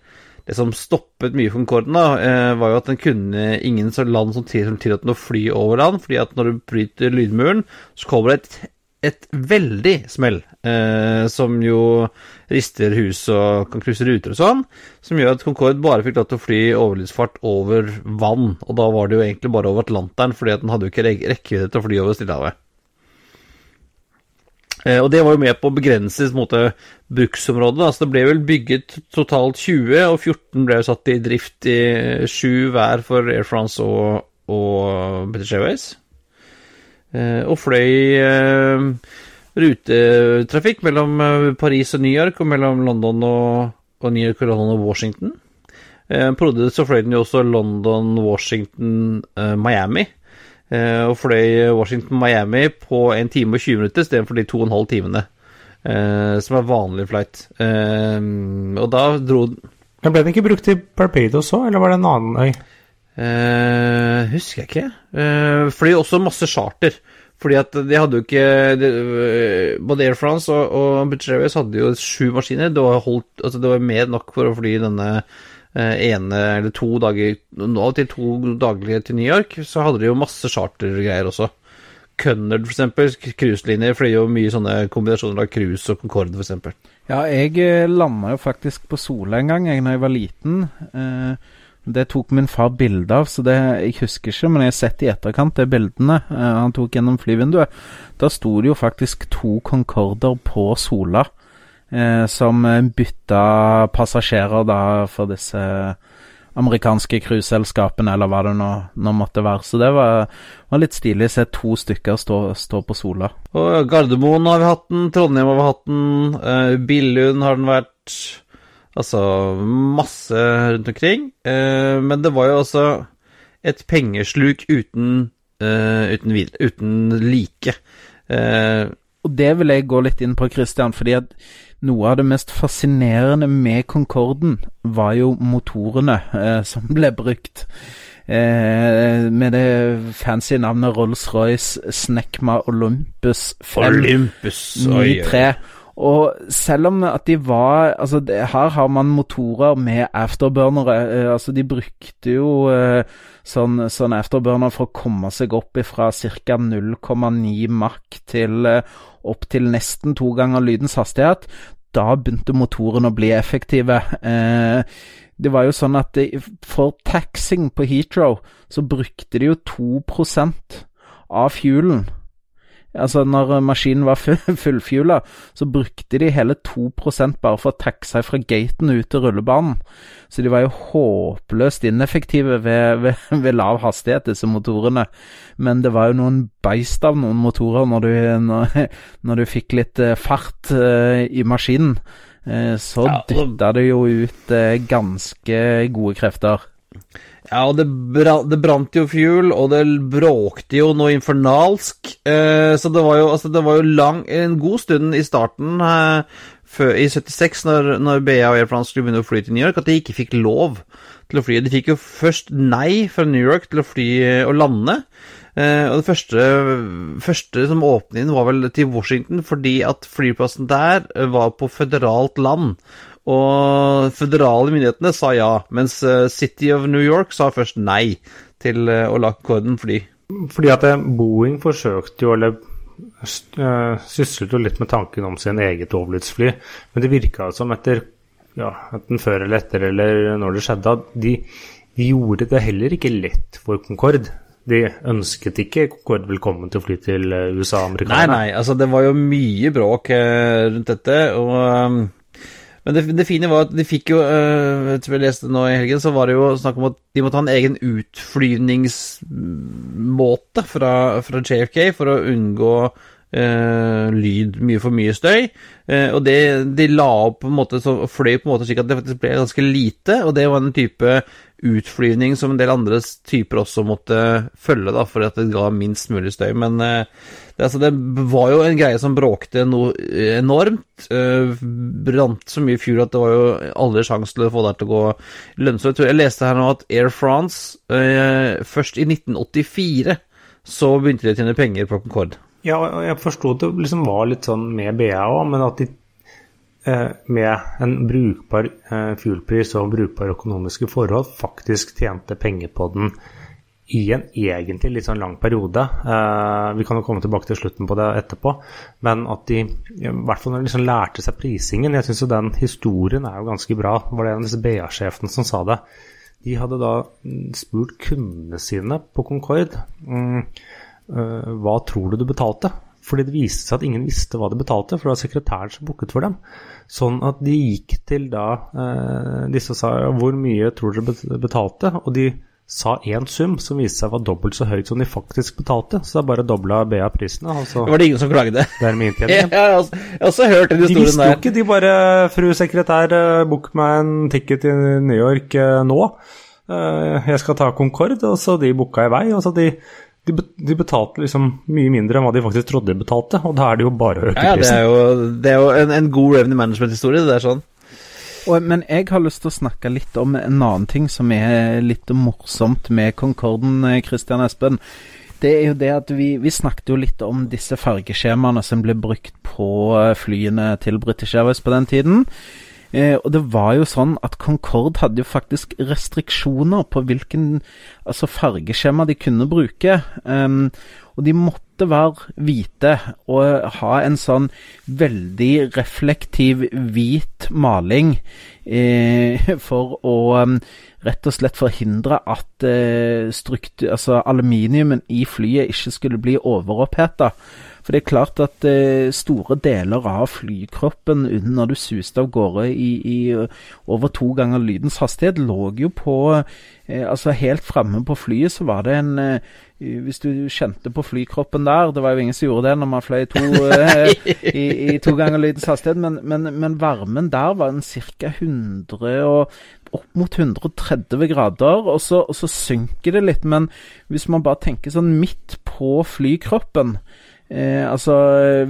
det som stoppet mye Concorden, da, eh, var jo at den kunne ingen land som tillot den å fly over land, fordi at når du bryter lydmuren, så kommer det et, et veldig smell, eh, som jo rister hus og kan krysse ruter og sånn, som gjør at Concorde bare fikk lov til å fly overlydsfart over vann, og da var det jo egentlig bare over Atlanteren, fordi at den hadde jo ikke rekkevidde til å fly over Stillehavet. Eh, og det var jo med på å begrense bruksområdet. Altså, det ble vel bygget totalt 20, og 14 ble jo satt i drift i 7 hver for Air France og, og British Airways. Eh, og fløy eh, rutetrafikk mellom Paris og New York, og mellom London og, og New York og London og Washington. Eh, Produdet så fløy den jo også London, Washington, Miami. Eh, og fløy Washington-Miami på 1 time og 20 minutter istedenfor de 2 12 timene eh, som er vanlig flight. Eh, og da dro Men Ble den ikke brukt i Barbados òg, eller var det en annen øy? Eh, husker jeg ikke. Eh, fly også masse charter. Fordi at de hadde jo ikke de, Både Air France og, og British Airways hadde jo sju maskiner. Det var, holdt, altså det var mer nok for å fly denne ene eller to dager Nå til to daglige til New York, så hadde de jo masse chartergreier også. Cunard, eksempel, cruiselinjer, flyr jo mye sånne kombinasjoner av cruise og Concorde, eksempel. Ja, jeg eh, landa jo faktisk på Sola en gang, jeg, da jeg var liten. Eh, det tok min far bilde av, så det jeg husker ikke, men jeg har sett i etterkant de bildene han tok gjennom flyvinduet. Da sto det jo faktisk to Concorder på Sola eh, som bytta passasjerer da for disse amerikanske cruiseselskapene, eller hva det nå, nå, måtte være. Så det var, var litt stilig å se to stykker stå, stå, på Sola. Og Gardermoen har vi hatt den, Trondheim har vi hatt den, uh, Billund har den vært. Altså masse rundt omkring. Uh, men det var jo også et pengesluk uten, uh, uten, uten like. Eh, og det vil jeg gå litt inn på, Christian, fordi at noe av det mest fascinerende med Concorden var jo motorene eh, som ble brukt. Eh, med det fancy navnet Rolls-Royce Snekma Olympus 5 Olympus, oi, oi. Og selv om at de var Altså, det, her har man motorer med afterburnere. Eh, altså, de brukte jo eh, sånn, sånn afterburner for å komme seg opp fra ca. 0,9 Mach til eh, opp til nesten to ganger lydens hastighet. Da begynte motoren å bli effektive. Eh, det var jo sånn at for taxing på Heathrow så brukte de jo 2% av fuelen Altså, når maskinen var fullfjula, så brukte de hele 2% bare for å taxe fra gaten ut til rullebanen. Så de var jo håpløst ineffektive ved, ved, ved lav hastighet, disse motorene. Men det var jo noen beist av noen motorer når du, når, når du fikk litt eh, fart uh, i maskinen. Uh, så ja, dytta det jo ut uh, ganske gode krefter. Ja, og det, brant, det brant jo fuel, og det bråkte jo noe infernalsk. Eh, så det var jo, altså, det var jo lang, en god stund i starten, eh, før, i 76, når, når BA og Air France skulle begynne å fly til New York, at de ikke fikk lov til å fly. De fikk jo først nei fra New York til å fly og lande. Eh, og det første, første som åpnet inn, var vel til Washington, fordi at flyplassen der var på føderalt land. Og føderale myndighetene sa ja, mens eh, City of New York sa først nei til eh, å la Concorden fly. Fordi at eh, Boeing forsøkte jo, eller syslet jo litt med tanken om sin eget overlydsfly, men det virka som etter ja, enten før eller etter eller når det skjedde, at de, de gjorde det heller ikke lett for Concorde. De ønsket ikke Concorde velkommen til å fly til USA og Nei, nei, altså det var jo mye bråk rundt dette. og men det, det, fine var at de fikk jo uh, tror jeg leste nå i helgen, så var det jo snakk om at de måtte ha en egen utflyvningsmåte fra, fra JFK for å unngå uh, lyd, mye for mye støy. Uh, og det de la opp på en måte, så fløy på en måte slik at det faktisk ble ganske lite, og det var en type utflyvning som en del andre typer også måtte følge, da, for at det ga minst mulig støy. Men eh, det, altså, det var jo en greie som bråkte noe enormt. Uh, brant så mye fuel at det var jo aldri sjans til å få det til å gå lønnsomt. Jeg leste her nå at Air France uh, først i 1984 så begynte de å tjene penger på Concorde. Ja, jeg forsto at det liksom var litt sånn med BA òg, men at de Eh, med en brukbar eh, fuelpris og brukbare økonomiske forhold faktisk tjente penger på den i en egentlig litt sånn lang periode. Eh, vi kan jo komme tilbake til slutten på det etterpå. Men at de i hvert fall når de liksom lærte seg prisingen Jeg syns jo den historien er jo ganske bra. Det var det en av disse BA-sjefene som sa det. De hadde da spurt kundene sine på Concorde mm, hva tror du du betalte? Fordi det viste seg at ingen visste hva de betalte, for det var sekretæren som booket for dem. Sånn at de gikk til da eh, Disse sa hvor mye tror dere betalte? Og de sa én sum som viste seg var dobbelt så høyt som de faktisk betalte. Så det er bare dobla BA prisene. Altså, var det ingen som klagde? Dermed inntjeningen. ja, jeg, har også hørt den historien der. De visste jo ikke, de bare Fru sekretær, eh, book meg en ticket til New York eh, nå. Eh, jeg skal ta Concorde, og så de booka i vei. og så de de, de, betalte liksom mye mindre enn hva de faktisk trodde de betalte, og da er det jo bare å øke ja, prisen. Ja, det er jo, det er jo en, en, god revenue management-historie, det er sånn. Og, men jeg har lyst til å snakke litt om en annen ting som er litt morsomt med Concorden, Christian Espen. Det er jo det at vi, vi snakket jo litt om disse fargeskjemaene som ble brukt på eh, flyene til British Airways på den tiden. Eh, og det var jo sånn at Concorde hadde jo faktisk restriksjoner på hvilken altså fargeskjema de kunne bruke. Um, og de måtte være hvite og ha en sånn veldig reflektiv hvit maling eh, for å um, rett og slett forhindre at eh, altså aluminiumen i flyet ikke skulle bli overoppheta. For det er klart at eh, store deler av flykroppen når du suste av gårde i, i, over to ganger lydens hastighet, lå jo på eh, Altså helt framme på flyet så var det en eh, hvis du kjente på flykroppen der Det var jo ingen som gjorde det når man fløy to, i, i, to ganger lydens hastighet, men, men, men, varmen der var en ca. 100 og opp mot 130 grader, og så, og så synker det litt. Men hvis man bare tenker sånn midt på flykroppen, Eh, altså,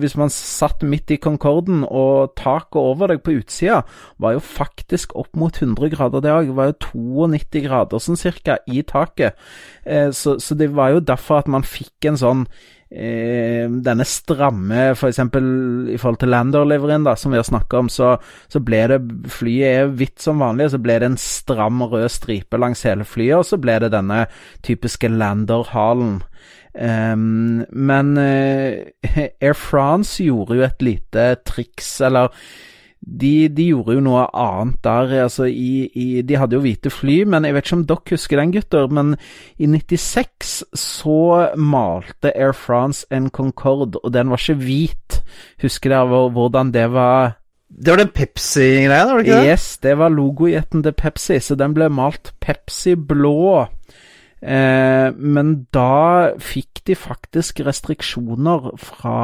hvis man satt midt i Concorden, og taket over deg på utsida var jo faktisk opp mot 100 grader det òg. Var jo 92 grader sånn cirka i taket. Eh, så, så, det var jo derfor at man fikk en sånn eh, denne stramme, f.eks. i forhold til Lander-leverien, som vi har snakka om, så, så, ble det Flyet er hvitt som vanlig, så ble det en stram rød stripe langs hele flyet, og så ble det denne typiske Lander-halen. Um, men uh, Air France gjorde jo et lite triks, eller de, de, gjorde jo noe annet der. Altså i, i, de hadde jo hvite fly, men jeg vet ikke om dere husker den, gutter. Men i 96 så malte Air France en Concorde, og den var ikke hvit. Husker dere hvordan det var? Det var den Pepsi-greia, var det ikke det? Yes, det var logojetten til Pepsi, så den ble malt Pepsi blå. Eh, men da fikk de faktisk restriksjoner fra,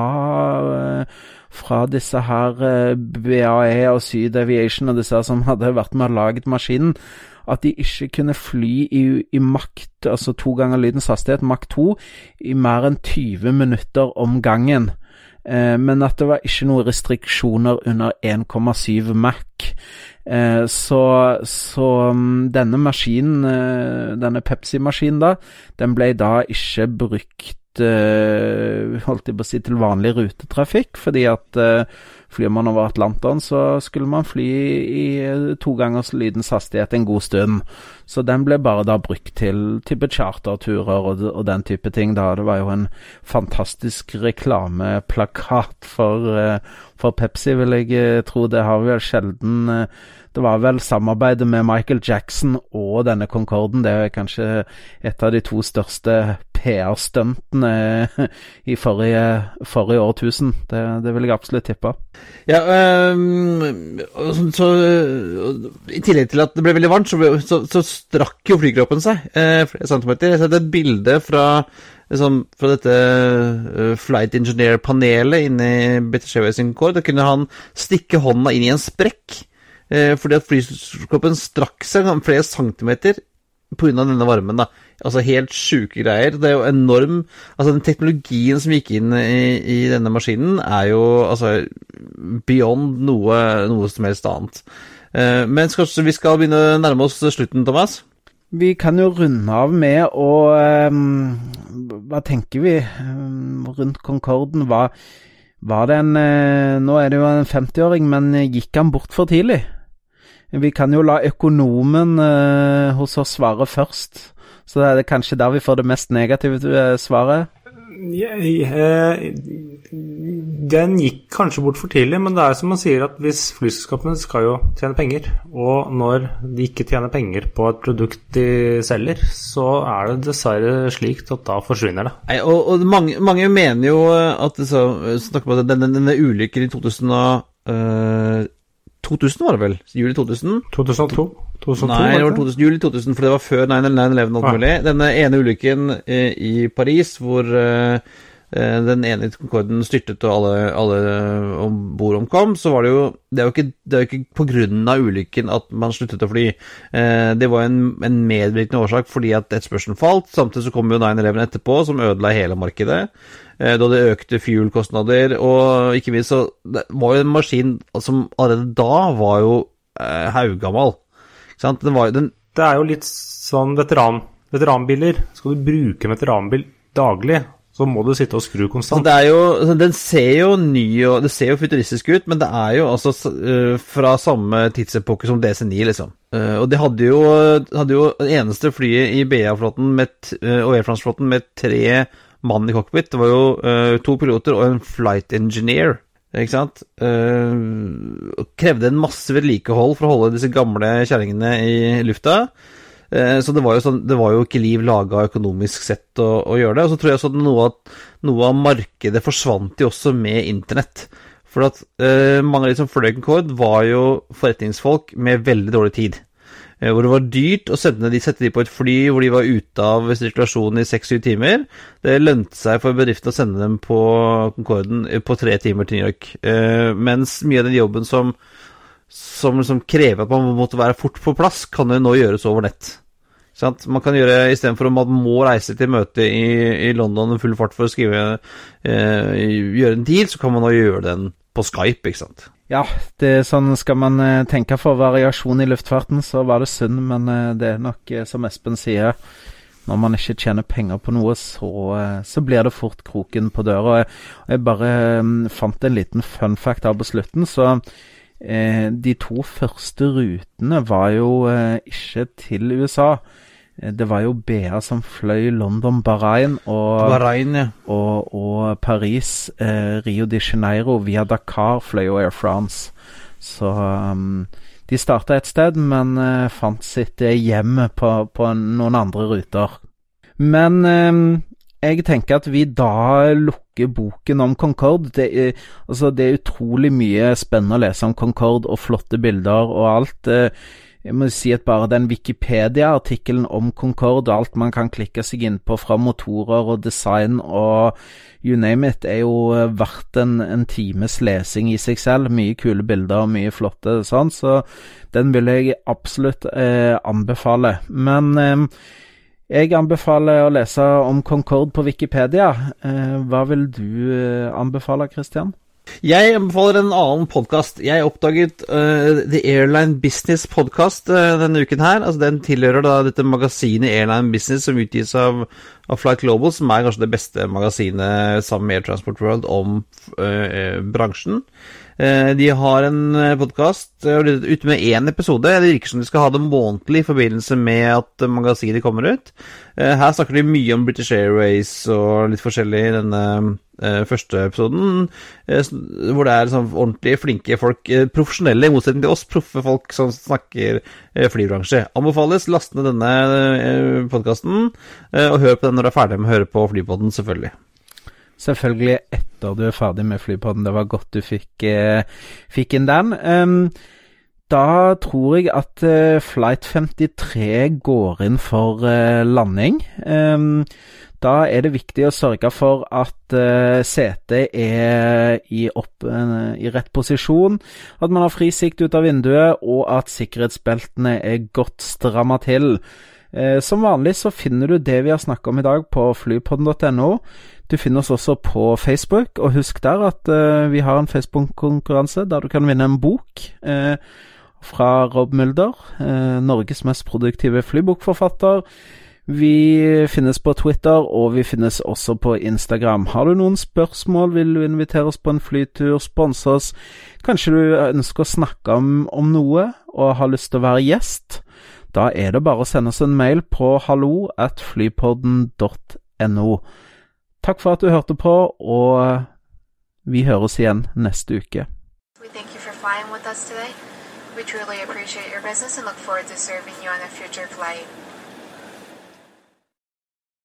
eh, fra disse her eh, BAE og Syd Aviation og disse som hadde vært med og laget maskinen, at de ikke kunne fly i, i makt, altså to ganger lydens hastighet, makt 2, i mer enn 20 minutter om gangen. Eh, men at det var ikke noen restriksjoner under 1,7 Mac. Eh, så, så um, denne maskinen, eh, denne Pepsi-maskinen, da, den ble da ikke brukt holdt jeg på å si, til vanlig rutetrafikk, fordi at flyr man over Atlanteren, så skulle man fly i to gangers lydens hastighet en god stund. Så den ble bare da brukt til type charterturer og, og, den type ting. da. Det var jo en fantastisk reklameplakat for, for Pepsi, vil jeg tro. Det har vi vel sjelden det var vel samarbeidet med Michael Jackson og denne Concorden. Det er kanskje et av de to største PR-stuntene i forrige, forrige, årtusen. Det, det vil jeg absolutt tippe. Ja, um, så, I tillegg til at det ble veldig varmt, så, så, så strakk jo flykroppen seg eh, flere centimeter. Jeg har sett et bilde fra liksom, fra dette uh, flight engineer-panelet inne i British Airways kår, Da kunne han stikke hånda inn i en sprekk Eh, fordi at flykroppen strakk seg flere centimeter pga. denne varmen, da. Altså helt sjuke greier. Det er jo enorm Altså den teknologien som gikk inn i, i denne maskinen, er jo altså beyond noe, noe som helst annet. Eh, men kanskje vi skal begynne å nærme oss slutten, Thomas? Vi kan jo runde av med å um, Hva tenker vi um, rundt Concorden? Hva, var det en uh, Nå er det jo en 50-åring, men gikk han bort for tidlig? Vi kan jo la økonomen uh, hos oss svare først. Så det er kanskje der vi får det mest negative uh, svaret. Den gikk kanskje bort for tidlig, men det er som man sier at hvis flyselskapene skal jo tjene penger, og når de ikke tjener penger på et produkt de selger, så er det dessverre slik at da forsvinner det. Nei, og, og mange, mange, mener jo at så, så denne, denne, ulykken i 2000 uh, 2000 var det vel? Juli 2000? 2002? 2002 Nei, det var 2000, juli 2000, for det var før 9-11 alt mulig. Denne ene ulykken eh, i Paris hvor eh, eh, den ene Concorden styrtet og alle, alle om bord omkom, så var det jo Det er jo ikke, det er jo ikke på grunn av ulykken at man sluttet å fly. Eh, det var en, en medvirkende årsak fordi at etterspørselen falt. Samtidig så kom jo 9-11 etterpå, som ødela hele markedet. Eh, da det økte fuel-kostnader, og ikke minst så Det var jo en maskin som allerede da var jo eh, haugammal. Ikke sant? Den var, den det er jo litt sånn veteran, veteranbiler. Skal du bruke en veteranbil daglig, så må du sitte og skru konstant. Det er jo, den ser jo ny og Det ser jo futuristisk ut, men det er jo altså uh, fra samme tidsepoke som DC9, liksom. Uh, og det hadde jo, hadde jo det eneste flyet i BA-flåten og Air France-flåten med tre mann i cockpit. Det var jo uh, to piloter og en flight engineer. Ikke sant? Uh, krevde en masse vedlikehold for å holde disse gamle kjerringene i lufta. Uh, så det var, jo sånn, det var jo ikke liv laga økonomisk sett å, å, gjøre det. Og så tror jeg at noe av, noe av markedet forsvant jo også med internett. For at mange av de som fløy Concorde, var jo forretningsfolk med veldig dårlig tid. Eh, hvor det var dyrt å sende de, sette de på et fly hvor de var ute av sirkulasjonen i seks-syv timer. Det lønte seg for bedriften å sende dem på Concorden eh, på tre timer til New York. Eh, mens mye av den jobben som, som som krever at man måtte være fort på plass, kan jo nå gjøres over nett. Man kan gjøre, Istedenfor at man må reise til møte i, i London i full fart for å skrive, gjøre en deal, så kan man nå gjøre den på Skype. ikke sant? Ja, det er sånn skal man eh, tenke for variasjon i luftfarten, så var det synd. Men eh, det er nok eh, som Espen sier, når man ikke tjener penger på noe, så, så blir det fort kroken på døra. Jeg, bare um, fant en liten fun fact her på slutten. så eh, De to første rutene var jo eh, ikke til USA. Eh, det var jo BA som fløy London-Bahrain og, Bahrain, ja. og, og, Paris, eh, Rio de Janeiro. Via Dakar fløy jo Air France. Så um, de starta et sted, men eh, fant sitt hjem på, på, noen andre ruter. Men eh, jeg tenker at vi da lukker boken om Concorde. Det er, altså, det er utrolig mye spennende å lese om Concorde, og flotte bilder og alt. Uh, jeg må si at bare den Wikipedia-artikkelen om Concorde og alt man kan klikke seg inn på fra motorer og design og you name it, er jo eh, verdt en, en times lesing i seg selv. Mye kule bilder og mye flotte sånn, så den vil jeg absolutt eh, anbefale. Men eh, jeg anbefaler å lese om Concorde på Wikipedia. Eh, hva vil du eh, anbefale, Christian? Jeg anbefaler en annen podkast. Jeg oppdaget uh, The Airline Business Podcast uh, denne uken her. Altså Den tilhører da dette magasinet Airline Business som utgis av, av, Flight Global, som er kanskje det beste magasinet sammen med Air Transport World om uh, bransjen. De har en podkast ute med én episode. Det virker som de skal ha det månedlig i forbindelse med at magasinet kommer ut. Her snakker de mye om British Airways og litt forskjellig i denne eh, første episoden, eh, hvor det er sånn ordentlig flinke folk, eh, profesjonelle, i motsetning til oss, proffe folk som snakker eh, flybransje. Anbefales. Last ned denne eh, podkasten, eh, og hør på den når du er ferdig med å høre på Flypodden, selvfølgelig. Selvfølgelig etter du er ferdig med Flypodden. Det var godt du fikk, eh, fikk inn den. Um, da tror jeg at uh, Flight 53 går inn for uh, landing. Um, da er det viktig å sørge for at uh, setet er i, opp, i, rett posisjon, at man har fri sikt ut av vinduet, og at sikkerhetsbeltene er godt stramma til. Eh, som vanlig så finner du det vi har snakka om i dag på flypodden.no. Du finner oss også på Facebook, og husk der at eh, vi har en Facebook-konkurranse der du kan vinne en bok eh, fra Rob Mulder, eh, Norges mest produktive flybokforfatter. Vi finnes på Twitter, og vi finnes også på Instagram. Har du noen spørsmål, vil du invitere oss på en flytur, sponse oss, kanskje du ønsker å snakke om, om noe og har lyst til å være gjest, da er det bare å sende oss en mail på hallo at flypodden.no. Takk for at du hørte på, og vi høres igjen neste uke. We truly appreciate your business and look forward to serving you on a future flight.